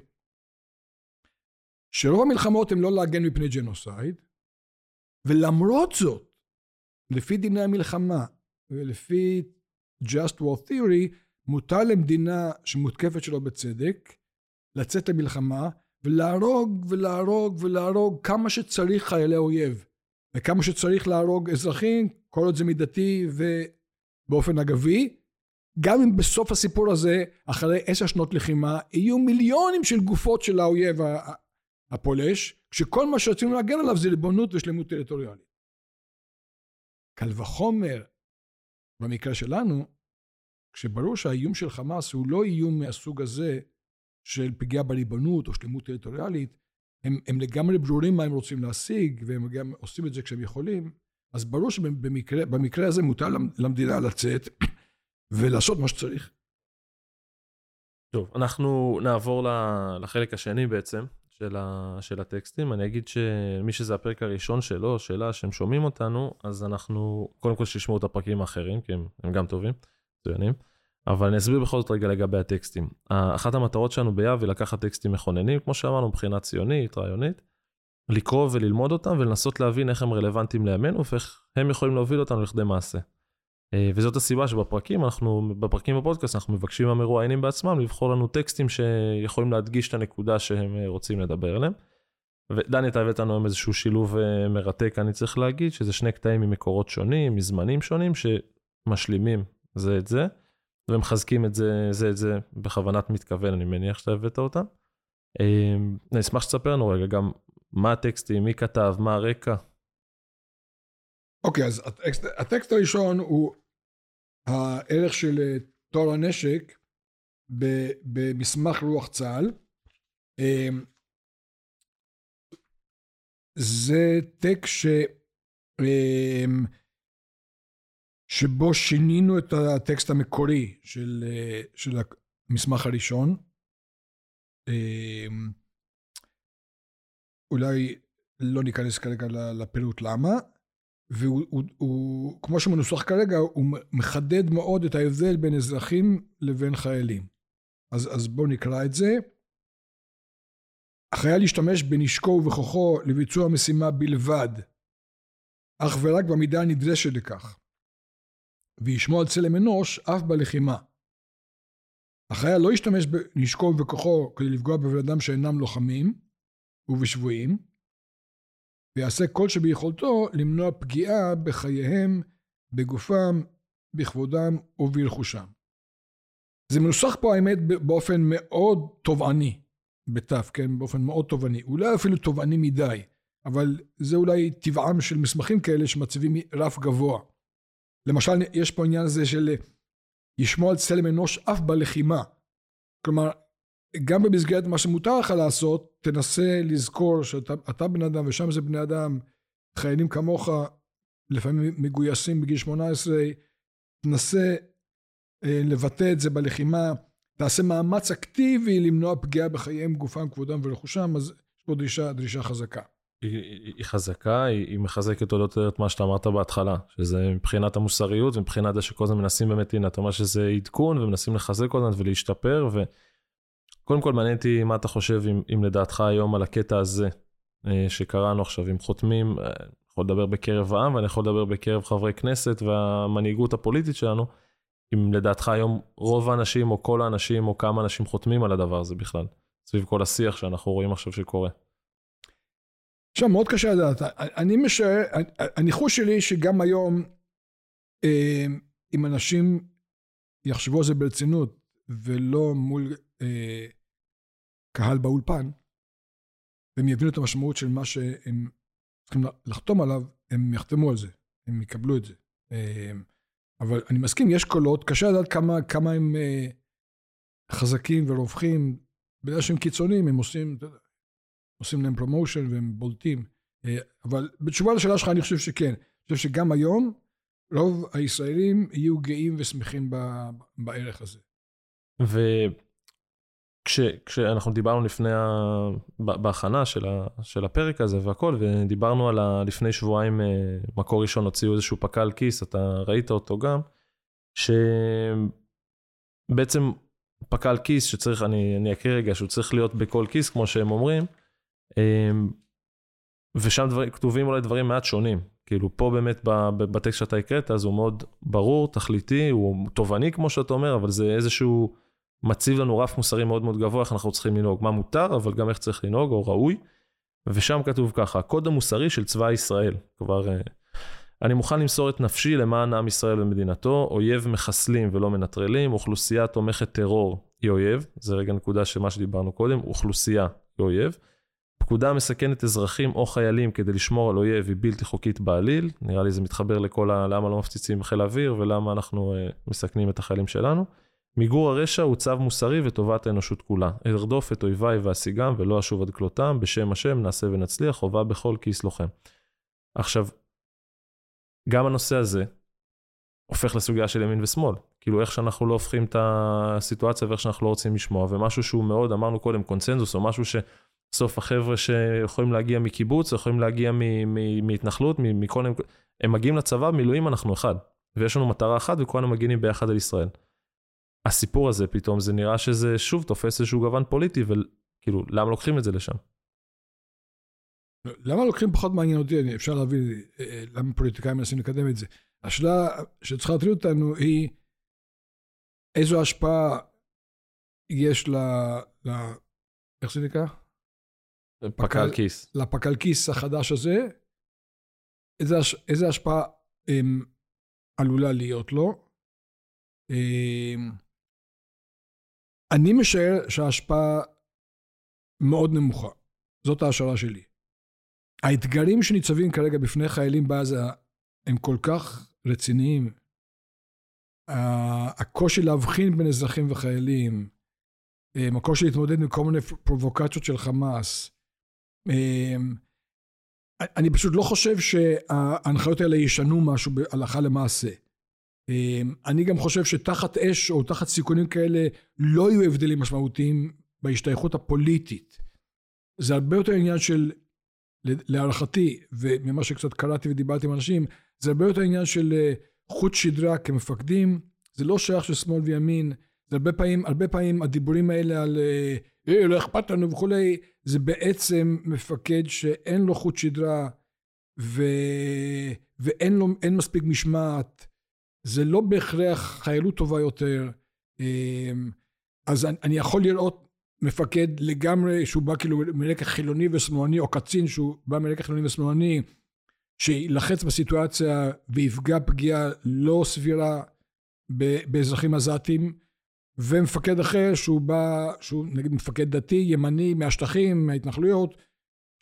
שרוב המלחמות הן לא להגן מפני ג'נוסייד, ולמרות זאת, לפי דיני המלחמה ולפי Just War Theory, מותר למדינה שמותקפת שלא בצדק לצאת למלחמה ולהרוג ולהרוג ולהרוג כמה שצריך חיילי אויב וכמה שצריך להרוג אזרחים כל עוד זה מידתי ובאופן אגבי גם אם בסוף הסיפור הזה אחרי עשר שנות לחימה יהיו מיליונים של גופות של האויב הפולש כשכל מה שרצינו להגן עליו זה ריבונות ושלמות טריטוריאלית. קל וחומר במקרה שלנו כשברור שהאיום של חמאס הוא לא איום מהסוג הזה של פגיעה בריבונות או שלמות טריטוריאלית, הם, הם לגמרי ברורים מה הם רוצים להשיג, והם גם עושים את זה כשהם יכולים, אז ברור שבמקרה הזה מותר למדינה לצאת ולעשות מה שצריך. טוב, אנחנו נעבור לחלק השני בעצם של, ה, של הטקסטים. אני אגיד שמי שזה הפרק הראשון שלו, שאלה שהם שומעים אותנו, אז אנחנו, קודם כל שישמעו את הפרקים האחרים, כי הם, הם גם טובים. מצוינים. אבל אני אסביר בכל זאת רגע לגבי הטקסטים. אחת המטרות שלנו ביהב היא לקחת טקסטים מכוננים, כמו שאמרנו, מבחינה ציונית, רעיונית, לקרוא וללמוד אותם ולנסות להבין איך הם רלוונטיים לימינו ואיך הם יכולים להוביל אותנו לכדי מעשה. אה, וזאת הסיבה שבפרקים, אנחנו, בפרקים בפודקאסט, אנחנו מבקשים מהמרואיינים בעצמם לבחור לנו טקסטים שיכולים להדגיש את הנקודה שהם אה, רוצים לדבר עליהם. ודני, אתה הבאת לנו היום איזשהו שילוב אה, מרתק, אני צריך להגיד, שזה שני קטעים ממקורות שונים, מזמנים שונים, שמשלימים זה את זה, ומחזקים את זה, זה את זה בכוונת מתכוון, אני מניח שאתה הבאת אותם. אני אשמח שתספר לנו רגע גם מה הטקסטים, מי כתב, מה הרקע. אוקיי, okay, אז הטקסט, הטקסט הראשון הוא הערך של אה, טוהר הנשק במסמך רוח צה"ל. אמ, זה טקסט ש... אמ, שבו שינינו את הטקסט המקורי של, אה, של המסמך הראשון. אמ, אולי לא ניכנס כרגע לפירוט למה, והוא, הוא, הוא, כמו שמנוסח כרגע, הוא מחדד מאוד את ההבדל בין אזרחים לבין חיילים. אז, אז בואו נקרא את זה. החייל ישתמש בנשקו ובכוחו לביצוע משימה בלבד, אך ורק במידה הנדרשת לכך, וישמור על צלם אנוש אף בלחימה. החייל לא ישתמש בנשקו ובכוחו כדי לפגוע בבן אדם שאינם לוחמים ובשבויים, ויעשה כל שביכולתו למנוע פגיעה בחייהם, בגופם, בכבודם וברכושם. זה מנוסח פה האמת באופן מאוד תובעני, בתף, כן? באופן מאוד תובעני. אולי אפילו תובעני מדי, אבל זה אולי טבעם של מסמכים כאלה שמציבים רף גבוה. למשל, יש פה עניין הזה של לשמור על צלם אנוש אף בלחימה. כלומר, גם במסגרת מה שמותר לך לעשות, תנסה לזכור שאתה בן אדם ושם זה בני אדם, חיילים כמוך, לפעמים מגויסים בגיל 18, תנסה אה, לבטא את זה בלחימה, תעשה מאמץ אקטיבי למנוע פגיעה בחייהם, גופם, כבודם ורכושם, אז יש פה דרישה, דרישה חזקה. היא, היא חזקה, היא, היא מחזקת עוד יותר את מה שאתה אמרת בהתחלה, שזה מבחינת המוסריות ומבחינת זה שכל הזמן מנסים באמת, הנה, אתה אומר שזה עדכון ומנסים לחזק כל הזמן ולהשתפר, ו... קודם כל מעניין אותי מה אתה חושב, אם, אם לדעתך היום על הקטע הזה אה, שקראנו עכשיו, אם חותמים, אה, אני יכול לדבר בקרב העם ואני יכול לדבר בקרב חברי כנסת והמנהיגות הפוליטית שלנו, אם לדעתך היום רוב האנשים או כל האנשים או כמה אנשים חותמים על הדבר הזה בכלל, סביב כל השיח שאנחנו רואים עכשיו שקורה. עכשיו מאוד קשה לדעת, אני משער, הניחוש שלי שגם היום אה, אם אנשים יחשבו על זה ברצינות ולא מול קהל באולפן, והם יבינו את המשמעות של מה שהם צריכים לחתום עליו, הם יחתמו על זה, הם יקבלו את זה. אמ, אבל אני מסכים, יש קולות, קשה לדעת כמה, כמה הם אה, חזקים ורווחים, בגלל שהם קיצוניים, הם עושים, אתה יודע, עושים להם promotion והם בולטים. אה, אבל בתשובה לשאלה שלך, אני חושב שכן. אני חושב שגם היום, רוב הישראלים יהיו גאים ושמחים בערך הזה. ו... כש, כשאנחנו דיברנו לפני, ה... בהכנה של, ה... של הפרק הזה והכל, ודיברנו על ה... לפני שבועיים, אה, מקור ראשון הוציאו איזשהו פק"ל כיס, אתה ראית אותו גם, שבעצם פק"ל כיס שצריך, אני, אני אקריא רגע, שהוא צריך להיות בכל כיס, כמו שהם אומרים, ושם דבר, כתובים אולי דברים מעט שונים. כאילו פה באמת בטקסט שאתה הקראת, אז הוא מאוד ברור, תכליתי, הוא תובעני כמו שאתה אומר, אבל זה איזשהו... מציב לנו רף מוסרי מאוד מאוד גבוה, איך אנחנו צריכים לנהוג, מה מותר, אבל גם איך צריך לנהוג, או ראוי. ושם כתוב ככה, הקוד המוסרי של צבא ישראל. כבר, אה, אני מוכן למסור את נפשי למען עם ישראל ומדינתו, אויב מחסלים ולא מנטרלים, אוכלוסייה תומכת טרור היא אויב, זה רגע נקודה של מה שדיברנו קודם, אוכלוסייה היא אויב. פקודה מסכנת אזרחים או חיילים כדי לשמור על אויב היא בלתי חוקית בעליל, נראה לי זה מתחבר לכל ה... למה לא מפציצים חיל האוויר ולמה אנחנו uh, מסכנים את החיילים שלנו. מיגור הרשע הוא צו מוסרי וטובת האנושות כולה. ארדוף את אויביי ואשיגם ולא אשוב עד כלותם, בשם השם נעשה ונצליח, חובה בכל כיס לוחם. עכשיו, גם הנושא הזה הופך לסוגיה של ימין ושמאל. כאילו איך שאנחנו לא הופכים את הסיטואציה ואיך שאנחנו לא רוצים לשמוע, ומשהו שהוא מאוד, אמרנו קודם, קונצנזוס, או משהו שסוף החבר'ה שיכולים להגיע מקיבוץ, יכולים להגיע מהתנחלות, מכל... הם מגיעים לצבא, מילואים אנחנו אחד. ויש לנו מטרה אחת וכולנו מגינים ביחד על ישראל. הסיפור הזה פתאום, זה נראה שזה שוב תופס איזשהו גוון פוליטי, וכאילו, למה לוקחים את זה לשם? למה לוקחים פחות מעניין אותי, אפשר להבין אה, אה, למה פוליטיקאים מנסים לקדם את זה. השאלה שצריכה להטריד אותנו היא איזו השפעה יש ל... ל... איך זה נקרא? פק"ל כיס. לפק"ל כיס החדש הזה, איזה, איזה השפעה הם, עלולה להיות לו. הם, אני משער שההשפעה מאוד נמוכה. זאת ההשערה שלי. האתגרים שניצבים כרגע בפני חיילים בעזה הם כל כך רציניים. הקושי להבחין בין אזרחים וחיילים, הקושי להתמודד עם כל מיני פרובוקציות של חמאס. אני פשוט לא חושב שההנחיות האלה ישנו משהו הלכה למעשה. אני גם חושב שתחת אש או תחת סיכונים כאלה לא יהיו הבדלים משמעותיים בהשתייכות הפוליטית. זה הרבה יותר עניין של, להערכתי, וממה שקצת קראתי ודיברתי עם אנשים, זה הרבה יותר עניין של אה, חוט שדרה כמפקדים, זה לא שייך של שמאל וימין, זה הרבה פעמים, הרבה פעמים הדיבורים האלה על אה, אה לא אכפת לנו וכולי, זה בעצם מפקד שאין לו חוט שדרה ו... ואין לו, מספיק משמעת, זה לא בהכרח חיילות טובה יותר. אה, אז אני יכול לראות מפקד לגמרי, שהוא בא כאילו מרקע חילוני ושמאלני, או קצין שהוא בא מרקע חילוני ושמאלני, שיילחץ בסיטואציה ויפגע פגיעה לא סבירה באזרחים עזתים, ומפקד אחר שהוא בא, שהוא נגיד מפקד דתי, ימני, מהשטחים, מההתנחלויות,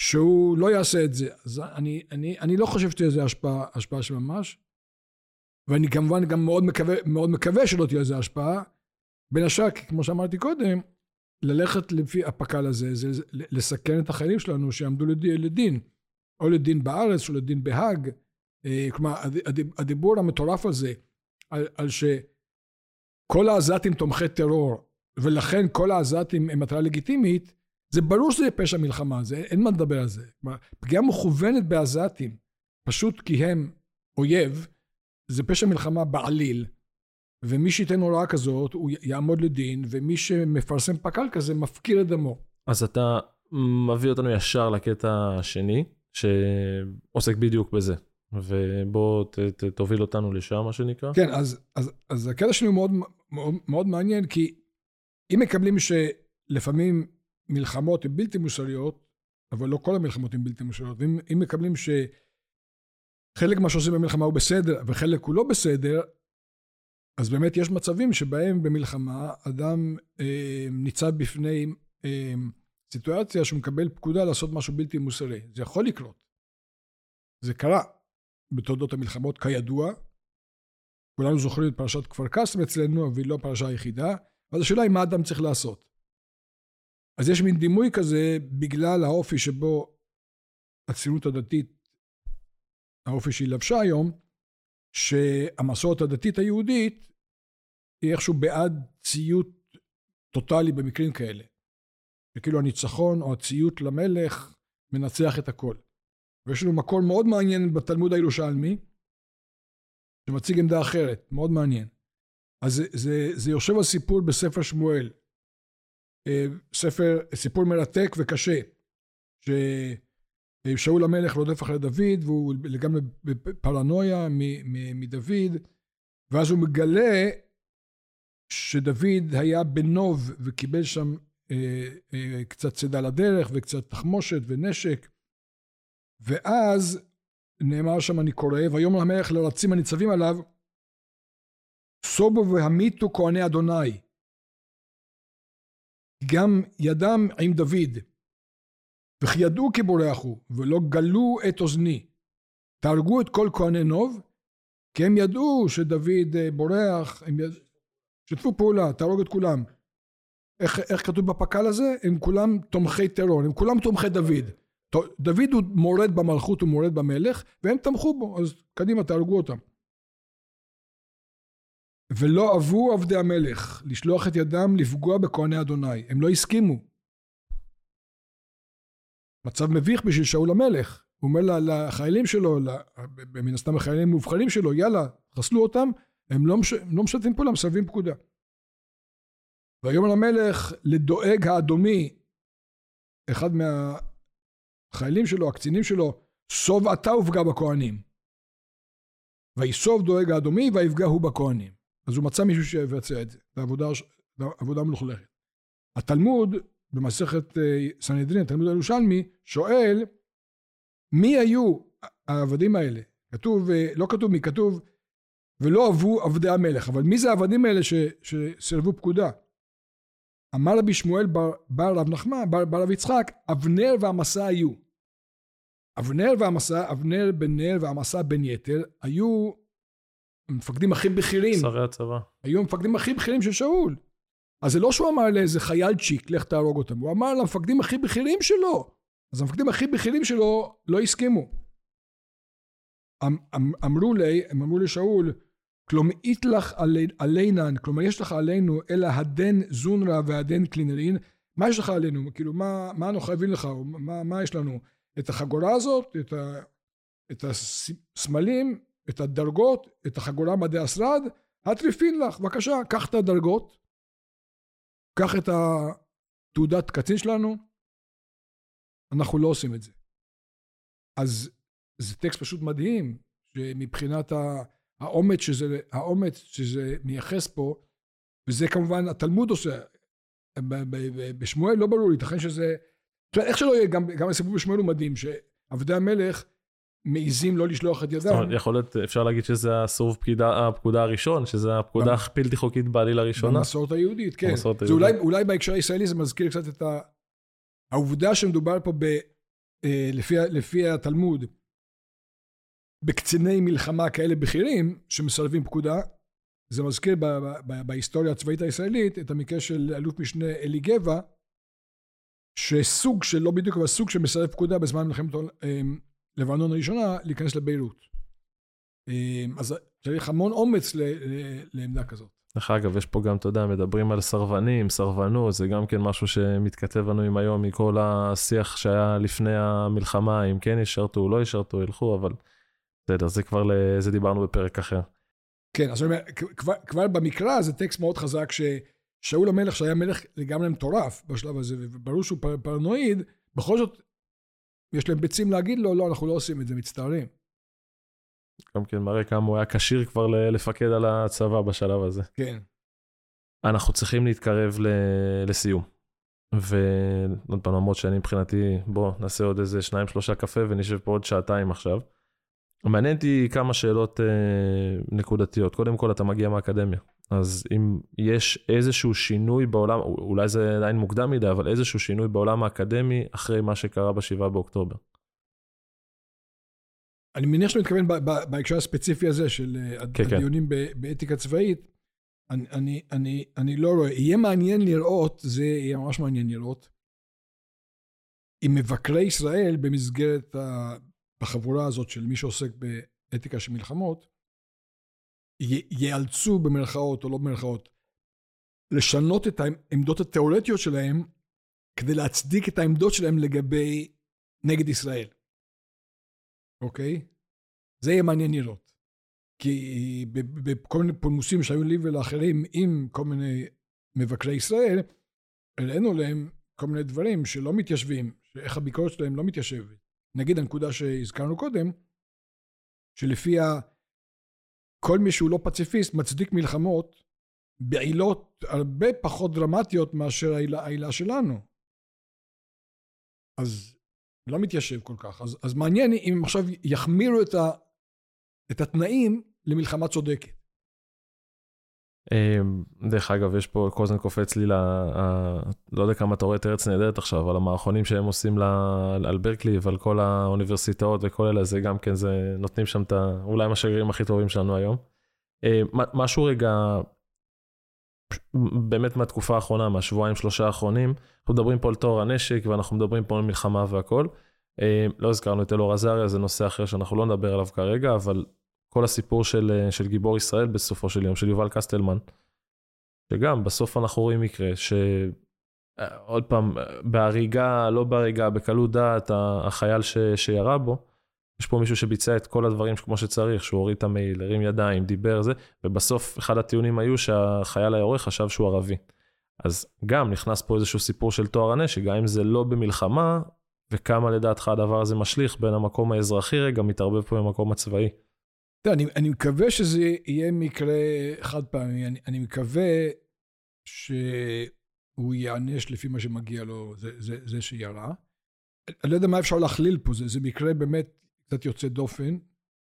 שהוא לא יעשה את זה. אז אני, אני, אני לא חושב שתהיה לזה השפעה, השפעה של ממש, ואני כמובן גם מאוד מקווה, מאוד מקווה שלא תהיה לזה השפעה. בין השאר, כמו שאמרתי קודם, ללכת לפי הפק"ל הזה, זה לסכן את החיילים שלנו שיעמדו לדין, או לדין בארץ או לדין בהאג. אה, כלומר, הדיבור המטורף הזה, על, על שכל העזתים תומכי טרור, ולכן כל העזתים הם מטרה לגיטימית, זה ברור שזה פשע מלחמה, זה, אין מה לדבר על זה. פגיעה מכוונת בעזתים, פשוט כי הם אויב, זה פשע מלחמה בעליל. ומי שייתן הוראה כזאת, הוא יעמוד לדין, ומי שמפרסם פק"ל כזה, מפקיר את דמו. אז אתה מביא אותנו ישר לקטע השני, שעוסק בדיוק בזה. ובוא ת, ת, תוביל אותנו לשם, מה שנקרא. כן, אז, אז, אז הקטע שלי הוא מאוד, מאוד, מאוד מעניין, כי אם מקבלים שלפעמים מלחמות הן בלתי מוסריות, אבל לא כל המלחמות הן בלתי מוסריות, ואם מקבלים שחלק מה שעושים במלחמה הוא בסדר, וחלק הוא לא בסדר, אז באמת יש מצבים שבהם במלחמה אדם אה, ניצב בפני אה, סיטואציה שהוא מקבל פקודה לעשות משהו בלתי מוסרי. זה יכול לקרות. זה קרה בתולדות המלחמות כידוע. כולנו זוכרים את פרשת כפר קאסם אצלנו, אבל היא לא הפרשה היחידה. אז השאלה היא מה אדם צריך לעשות. אז יש מין דימוי כזה בגלל האופי שבו הציונות הדתית, האופי שהיא לבשה היום, שהמסורת הדתית היהודית היא איכשהו בעד ציות טוטאלי במקרים כאלה. שכאילו הניצחון או הציות למלך מנצח את הכל. ויש לנו מקור מאוד מעניין בתלמוד הירושלמי, שמציג עמדה אחרת, מאוד מעניין. אז זה, זה, זה יושב על סיפור בספר שמואל. אה, ספר, סיפור מרתק וקשה, ש... שאול המלך רודף אחרי דוד, והוא לגמרי בפרנויה מדוד, ואז הוא מגלה שדוד היה בנוב וקיבל שם אה, אה, קצת צידה לדרך וקצת תחמושת ונשק, ואז נאמר שם, אני קורא, ויאמר המלך לרצים הניצבים עליו, סובו והמיתו כהני אדוני. גם ידם עם דוד. וכי ידעו כי בורח הוא, ולא גלו את אוזני. תהרגו את כל כהני נוב, כי הם ידעו שדוד אה, בורח, הם יד... שתפו פעולה, תהרוג את כולם. איך, איך כתוב בפק"ל הזה? הם כולם תומכי טרור, הם כולם תומכי דוד. דוד הוא מורד במלכות, הוא מורד במלך, והם תמכו בו, אז קדימה, תהרגו אותם. ולא אהבו עבדי המלך לשלוח את ידם לפגוע בכהני אדוני, הם לא הסכימו. מצב מביך בשביל שאול המלך. הוא אומר לחיילים שלו, מן הסתם החיילים המובחרים שלו, יאללה, חסלו אותם, הם לא, מש, לא משתפים פעולה, מסרבים פקודה. ויאמר המלך לדואג האדומי, אחד מהחיילים שלו, הקצינים שלו, סוב אתה ופגע בכהנים. ויסוב דואג האדומי ויפגע הוא בכהנים. אז הוא מצא מישהו שיבצע את זה, זו עבודה, עבודה מלוכלכת. התלמוד במסכת אה, סנהדרין, התלמוד הירושלמי, שואל מי היו העבדים האלה? כתוב, אה, לא כתוב מי, כתוב ולא אהבו עבדי המלך, אבל מי זה העבדים האלה ש, שסירבו פקודה? אמר רבי שמואל בר, בר רב נחמן, בר, בר רב יצחק, אבנר והמסע היו. אבנר והמסע, אבנר בן נר והמסע בן יתר, היו המפקדים הכי בכירים. שרי הצבא. היו המפקדים הכי בכירים של שאול. אז זה לא שהוא אמר לאיזה חייל צ'יק, לך תהרוג אותם, הוא אמר למפקדים הכי בכירים שלו. אז המפקדים הכי בכירים שלו לא הסכימו. אמ, אמ, אמרו לי, הם אמרו לשאול, כלומר איתלך עלינן, כלומר יש לך עלינו אלא הדן זונרה והדן קלינרין, מה יש לך עלינו? כאילו מה, מה אנחנו חייבים לך? מה, מה יש לנו? את החגורה הזאת, את, ה, את הסמלים, את הדרגות, את החגורה מדי השרד, הטריפין לך, בבקשה, קח את הדרגות, קח את התעודת קצין שלנו, אנחנו לא עושים את זה. אז זה טקסט פשוט מדהים, שמבחינת האומץ שזה, האומץ שזה מייחס פה, וזה כמובן התלמוד עושה. בשמואל לא ברור, ייתכן שזה... איך שלא יהיה, גם, גם הסיפור בשמואל הוא מדהים, שעבדי המלך מעיזים לא לשלוח את ידם. זאת אומרת, יכול להיות, אפשר להגיד שזה הסירוב הפקודה הראשון, שזה הפקודה הבלתי חוקית בעליל הראשונה. במסורת היהודית, כן. במסורת היהודית. אולי, אולי בהקשר הישראלי זה מזכיר קצת את ה... העובדה שמדובר פה ב... אה, לפי, לפי התלמוד, בקציני מלחמה כאלה בכירים שמסרבים פקודה, זה מזכיר ב, ב, ב, בהיסטוריה הצבאית הישראלית את המקרה של אלוף משנה אלי גבע, שסוג של, לא בדיוק, אבל סוג של מסרב פקודה בזמן מלחמת אה, לבנון הראשונה, להיכנס לביירות. אה, אז צריך המון אומץ ל, ל, לעמדה כזאת. דרך אגב, יש פה גם, אתה יודע, מדברים על סרבנים, סרבנות, זה גם כן משהו שמתכתב לנו עם היום, מכל השיח שהיה לפני המלחמה, אם כן ישרתו, לא ישרתו, ילכו, אבל בסדר, זה כבר, זה דיברנו בפרק אחר. כן, אז אני אומר, כבר, כבר במקרא זה טקסט מאוד חזק, ששאול המלך, שהיה מלך לגמרי מטורף בשלב הזה, וברור שהוא פרנואיד, בכל זאת, יש להם ביצים להגיד לו, לא, אנחנו לא עושים את זה, מצטערים. גם כן מראה כמה הוא היה כשיר כבר לפקד על הצבא בשלב הזה. כן. אנחנו צריכים להתקרב לסיום. ועוד פעם, למרות שאני מבחינתי, בוא נעשה עוד איזה שניים שלושה קפה ונשב פה עוד שעתיים עכשיו. מעניין אותי כמה שאלות אה, נקודתיות. קודם כל, אתה מגיע מהאקדמיה. אז אם יש איזשהו שינוי בעולם, אולי זה עדיין מוקדם מדי, אבל איזשהו שינוי בעולם האקדמי אחרי מה שקרה ב-7 באוקטובר. אני מניח שאתה מתכוון בהקשר הספציפי הזה של אה, כן, כן. הדיונים כן. באתיקה צבאית. אני, אני, אני, אני לא רואה, יהיה מעניין לראות, זה יהיה ממש מעניין לראות, אם מבקרי ישראל במסגרת החבורה הזאת של מי שעוסק באתיקה של מלחמות, ייאלצו במרכאות או לא במרכאות, לשנות את העמדות התיאורטיות שלהם כדי להצדיק את העמדות שלהם לגבי נגד ישראל. אוקיי? זה יהיה מעניין לראות. כי בכל מיני פולמוסים שהיו לי ולאחרים עם כל מיני מבקרי ישראל, הראינו להם כל מיני דברים שלא מתיישבים, שאיך הביקורת שלהם לא מתיישבת. נגיד הנקודה שהזכרנו קודם, שלפיה כל מי שהוא לא פציפיסט מצדיק מלחמות בעילות הרבה פחות דרמטיות מאשר העילה, העילה שלנו. אז לא מתיישב כל כך. אז, אז מעניין אם עכשיו יחמירו את, ה, את התנאים למלחמה צודקת. אמ, דרך אגב, יש פה, כל הזמן קופץ לי ל... לא יודע כמה אתה רואה את ארץ נהדרת עכשיו, על המערכונים שהם עושים על ברקלי ועל כל האוניברסיטאות וכל אלה, זה גם כן, זה נותנים שם את ה... אולי השגרירים הכי טובים שלנו היום. אמ, משהו רגע, באמת מהתקופה האחרונה, מהשבועיים שלושה האחרונים, אנחנו מדברים פה על טוהר הנשק ואנחנו מדברים פה על מלחמה והכל. אמ, לא הזכרנו את אלאור עזריה, זה נושא אחר שאנחנו לא נדבר עליו כרגע, אבל כל הסיפור של, של גיבור ישראל בסופו של יום, של יובל קסטלמן, שגם בסוף אנחנו רואים מקרה ש... עוד פעם, בהריגה, לא בהריגה, בקלות דעת, החייל ש, שירה בו, יש פה מישהו שביצע את כל הדברים כמו שצריך, שהוא הוריד את המעיל, הרים ידיים, דיבר זה, ובסוף אחד הטיעונים היו שהחייל היורה חשב שהוא ערבי. אז גם נכנס פה איזשהו סיפור של טוהר הנשק, גם אם זה לא במלחמה, וכמה לדעתך הדבר הזה משליך בין המקום האזרחי רגע, מתערבב פה במקום הצבאי. אני, אני מקווה שזה יהיה מקרה חד פעמי, אני, אני מקווה שהוא ייענש לפי מה שמגיע לו, זה, זה, זה שירה. אני לא יודע מה אפשר להכליל פה, זה, זה מקרה באמת קצת יוצא דופן.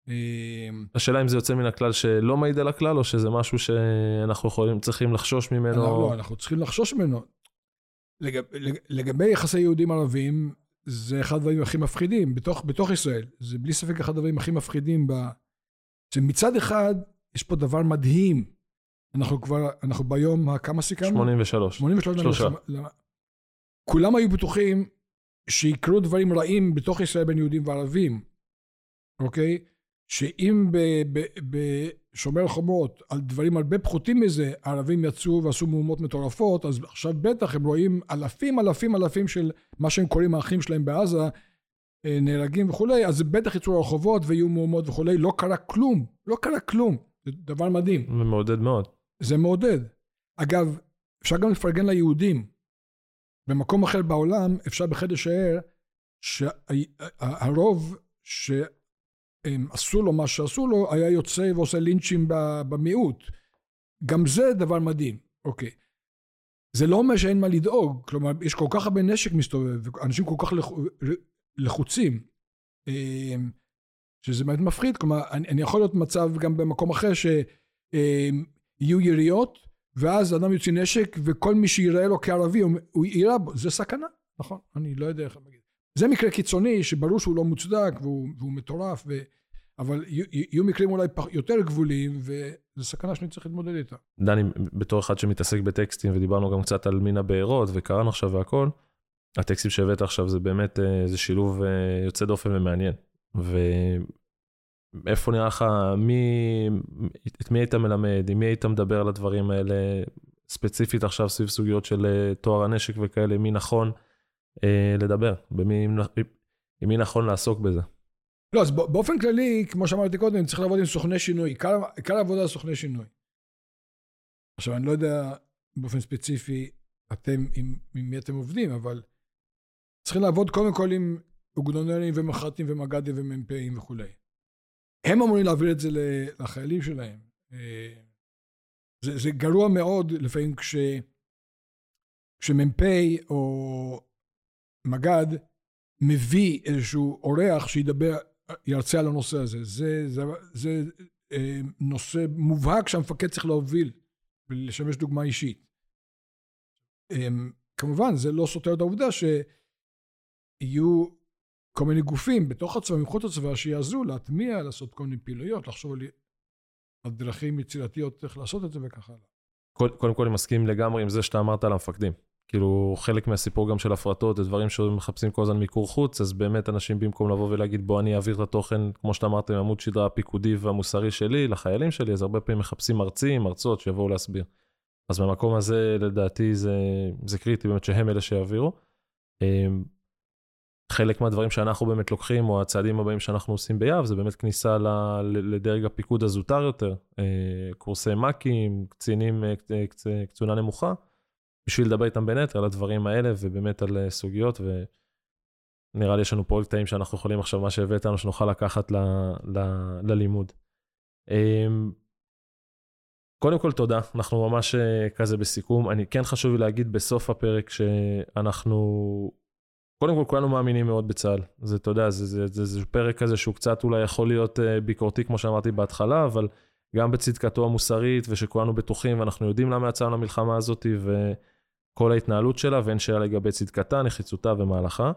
אמ, השאלה אם זה יוצא מן הכלל שלא מעיד על הכלל, או שזה משהו שאנחנו יכולים, צריכים לחשוש ממנו? לא, לא, אנחנו צריכים לחשוש ממנו. לגב, לגבי יחסי יהודים ערבים, זה אחד הדברים הכי מפחידים בתוך, בתוך ישראל. זה בלי ספק אחד הדברים הכי מפחידים. ב... שמצד אחד, יש פה דבר מדהים. אנחנו כבר, אנחנו ביום, כמה סיכמנו? 83. 83. שלושה. כולם היו בטוחים שיקרו דברים רעים בתוך ישראל בין יהודים וערבים, אוקיי? שאם בשומר חומות, על דברים הרבה פחותים מזה, הערבים יצאו ועשו מהומות מטורפות, אז עכשיו בטח הם רואים אלפים אלפים אלפים של מה שהם קוראים האחים שלהם בעזה, נהרגים וכולי, אז בטח יצאו לרחובות ויהיו מהומות וכולי, לא קרה כלום, לא קרה כלום, זה דבר מדהים. זה מעודד מאוד. זה מעודד. אגב, אפשר גם לפרגן ליהודים. במקום אחר בעולם אפשר בהחלט לשער שהרוב ש... הם עשו לו מה שעשו לו, היה יוצא ועושה לינצ'ים במיעוט. גם זה דבר מדהים, אוקיי. זה לא אומר שאין מה לדאוג, כלומר, יש כל כך הרבה נשק מסתובב, אנשים כל כך לחוצים, אמ, שזה באמת מפחיד, כלומר, אני, אני יכול להיות מצב גם במקום אחר שיהיו יריות, ואז אדם יוציא נשק, וכל מי שיראה לו כערבי, הוא יירה בו, זה סכנה, נכון? אני לא יודע איך להגיד. זה מקרה קיצוני שברור שהוא לא מוצדק והוא, והוא מטורף, ו... אבל יהיו מקרים אולי יותר גבוליים, וזו סכנה שאני צריך להתמודד איתה. דני, בתור אחד שמתעסק בטקסטים, ודיברנו גם קצת על מין הבארות, וקראנו עכשיו והכל, הטקסטים שהבאת עכשיו זה באמת, אה, זה שילוב אה, יוצא דופן ומעניין. ואיפה נראה לך, מי, את מי היית מלמד, עם מי היית מדבר על הדברים האלה, ספציפית עכשיו סביב סוגיות של אה, טוהר הנשק וכאלה, מי נכון אה, לדבר, במי, עם מי נכון לעסוק בזה. לא, אז באופן כללי, כמו שאמרתי קודם, צריך לעבוד עם סוכני שינוי. עיקר העבודה זה סוכני שינוי. עכשיו, אני לא יודע באופן ספציפי אתם, עם, עם מי אתם עובדים, אבל צריכים לעבוד קודם כל עם אוגדונרים ומח"טים ומג"דים ומ"פים וכולי. הם אמורים להעביר את זה לחיילים שלהם. אה, זה, זה גרוע מאוד לפעמים כש, כשמ"פ או מג"ד מביא איזשהו אורח שידבר, ירצה על הנושא הזה. זה, זה, זה אה, נושא מובהק שהמפקד צריך להוביל ולשמש דוגמה אישית. אה, כמובן, זה לא סותר את העובדה שיהיו כל מיני גופים בתוך הצבא, מחוץ לצבא, שיעזרו להטמיע, לעשות כל מיני פעילויות, לחשוב על, דרכים יצירתיות איך לעשות את זה וכך הלאה. קודם כל אני מסכים לגמרי עם זה שאתה אמרת על המפקדים. כאילו חלק מהסיפור גם של הפרטות זה דברים שמחפשים כל הזמן מיקור חוץ אז באמת אנשים במקום לבוא ולהגיד בוא אני אעביר את התוכן כמו שאתה אמרת עם עמוד שדרה הפיקודי והמוסרי שלי לחיילים שלי אז הרבה פעמים מחפשים מרצים מרצות שיבואו להסביר. אז במקום הזה לדעתי זה, זה קריטי באמת שהם אלה שיעבירו. חלק מהדברים שאנחנו באמת לוקחים או הצעדים הבאים שאנחנו עושים ביהב זה באמת כניסה לדרג הפיקוד הזוטר יותר אה, קורסי מ"כים קצינים אה, קצונה נמוכה. בשביל לדבר איתם בין היתר על הדברים האלה ובאמת על אה, סוגיות ונראה לי יש לנו קטעים שאנחנו יכולים עכשיו מה שהבאת לנו שנוכל לקחת ל, ל, ללימוד. אמ, קודם כל תודה, אנחנו ממש אה, כזה בסיכום. אני כן חשוב לי להגיד בסוף הפרק שאנחנו, קודם כל כולנו מאמינים מאוד בצה"ל. זה, אתה יודע, זה, זה, זה, זה פרק כזה שהוא קצת אולי יכול להיות אה, ביקורתי כמו שאמרתי בהתחלה, אבל גם בצדקתו המוסרית ושכולנו בטוחים ואנחנו יודעים למה יצאנו למלחמה הזאת ו... כל ההתנהלות שלה, ואין שאלה לגבי צדקתה, נחיצותה ומהלכה.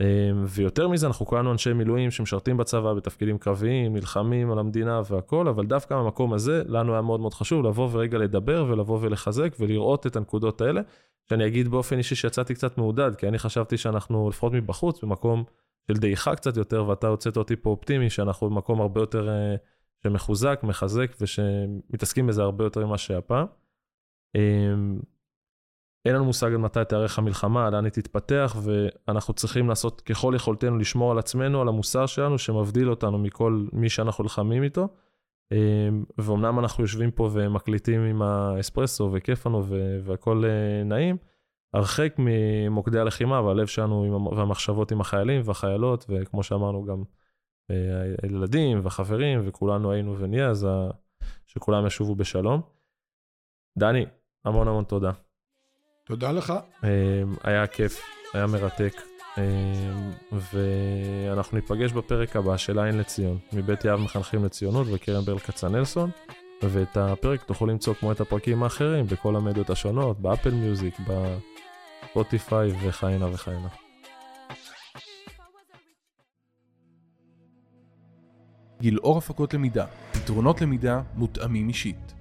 אמ, ויותר מזה, אנחנו כולנו אנשי מילואים שמשרתים בצבא בתפקידים קרביים, נלחמים על המדינה והכול, אבל דווקא במקום הזה, לנו היה מאוד מאוד חשוב לבוא ורגע לדבר ולבוא ולחזק ולראות את הנקודות האלה, שאני אגיד באופן אישי שיצאתי קצת מעודד, כי אני חשבתי שאנחנו לפחות מבחוץ, במקום של דעיכה קצת יותר, ואתה הוצאת אותי פה אופטימי, שאנחנו במקום הרבה יותר uh, שמחוזק, מחזק, ושמתעסקים בזה הרבה יותר ממה שהיה פעם. Um, אין לנו מושג עד מתי תארך המלחמה, לאן היא תתפתח, ואנחנו צריכים לעשות ככל יכולתנו לשמור על עצמנו, על המוסר שלנו, שמבדיל אותנו מכל מי שאנחנו נלחמים איתו. אמ, ואומנם אנחנו יושבים פה ומקליטים עם האספרסו וכיף לנו והכל אה, נעים, הרחק ממוקדי הלחימה והלב שלנו והמחשבות עם החיילים והחיילות, וכמו שאמרנו גם הילדים והחברים, וכולנו היינו ונהיה, אז שכולם ישובו בשלום. דני, המון המון תודה. תודה לך. היה כיף, היה מרתק. ואנחנו ניפגש בפרק הבא של עין לציון, מבית יהב מחנכים לציונות וקרן ברל כצנלסון. ואת הפרק תוכלו למצוא כמו את הפרקים האחרים בכל המדיות השונות, באפל מיוזיק, בספוטיפיי וכהנה וכהנה. גילאור הפקות למידה, פתרונות למידה מותאמים אישית.